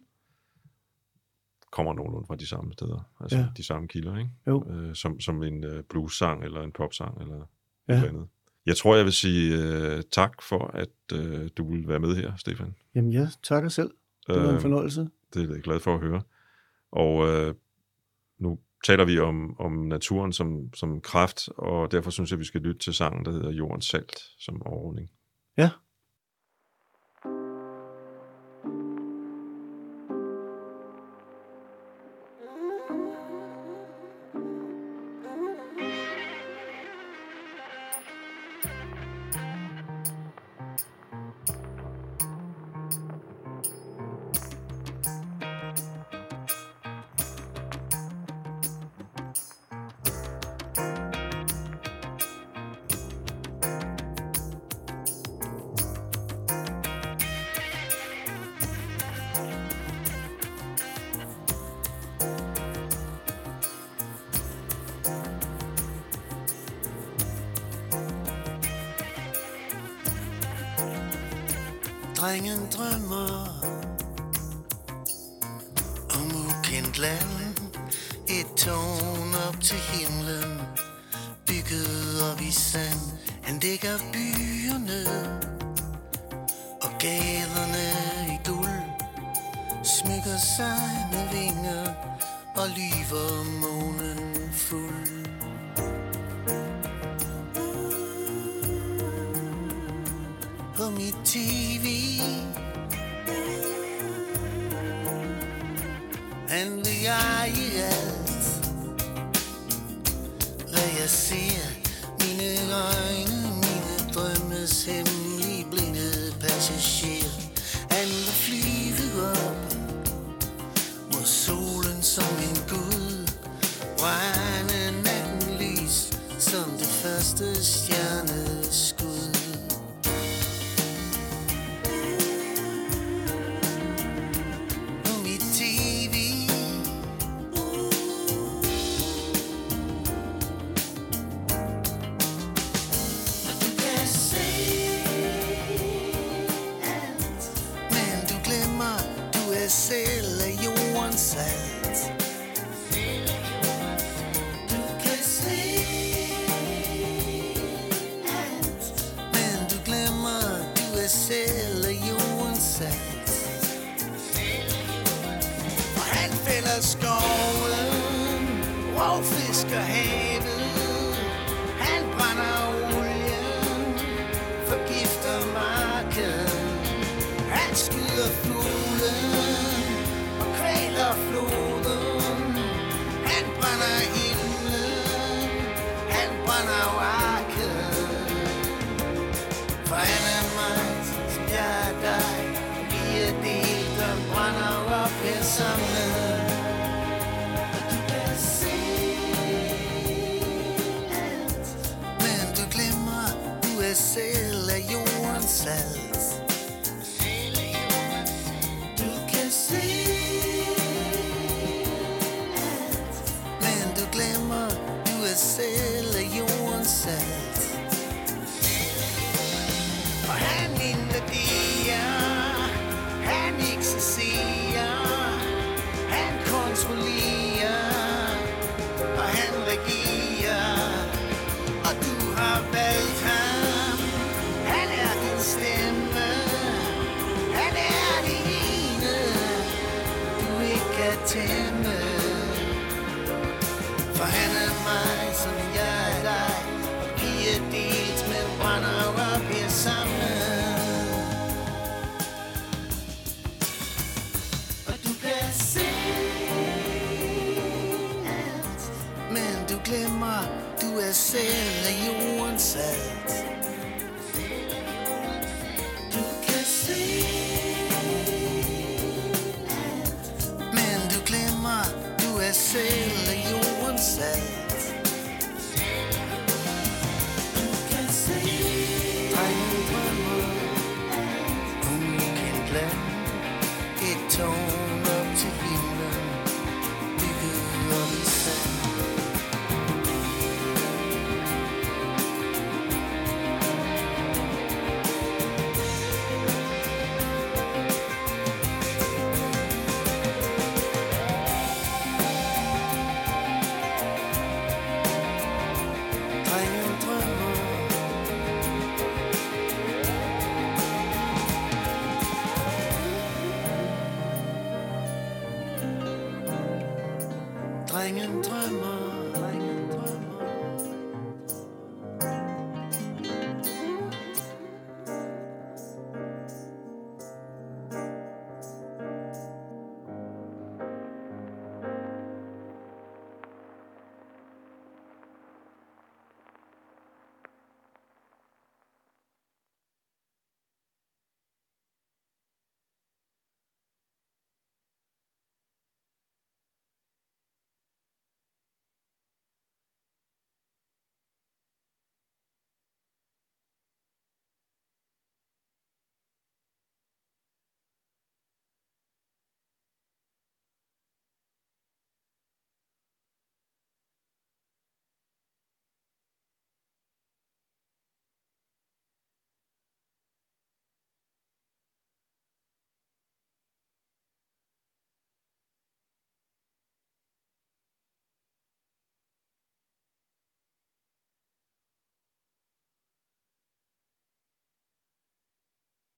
kommer nogenlunde fra de samme steder. Altså Ja. ja. de samme kilder, ikke? Jo. Øh, som, som en øh, blues-sang eller en popsang eller Ja. ja. noget andet. Jeg tror, jeg vil sige øh, tak for, at øh, du vil være med her, Stefan. Jamen, jeg takker selv. Det var en Øh, fornøjelse. det er jeg glad for at høre. Og øh, nu taler vi om, om naturen som, som kraft, og derfor synes jeg, vi skal lytte til sangen, der hedder Jordens Salt, som overrunding. Ja. Drømmer om ukendt land. Et tårn op til himlen Bygget op i sand. Han dækker byerne Og gaderne i guld. Smykker sig med vinger Og lyver månen fuld. På mit tid siger i alt Hvad jeg ser Mine øjne, mine drømmes hemmelige blinde passager Alle flyver op Mod solen som en gud Brænde natten lys Som det første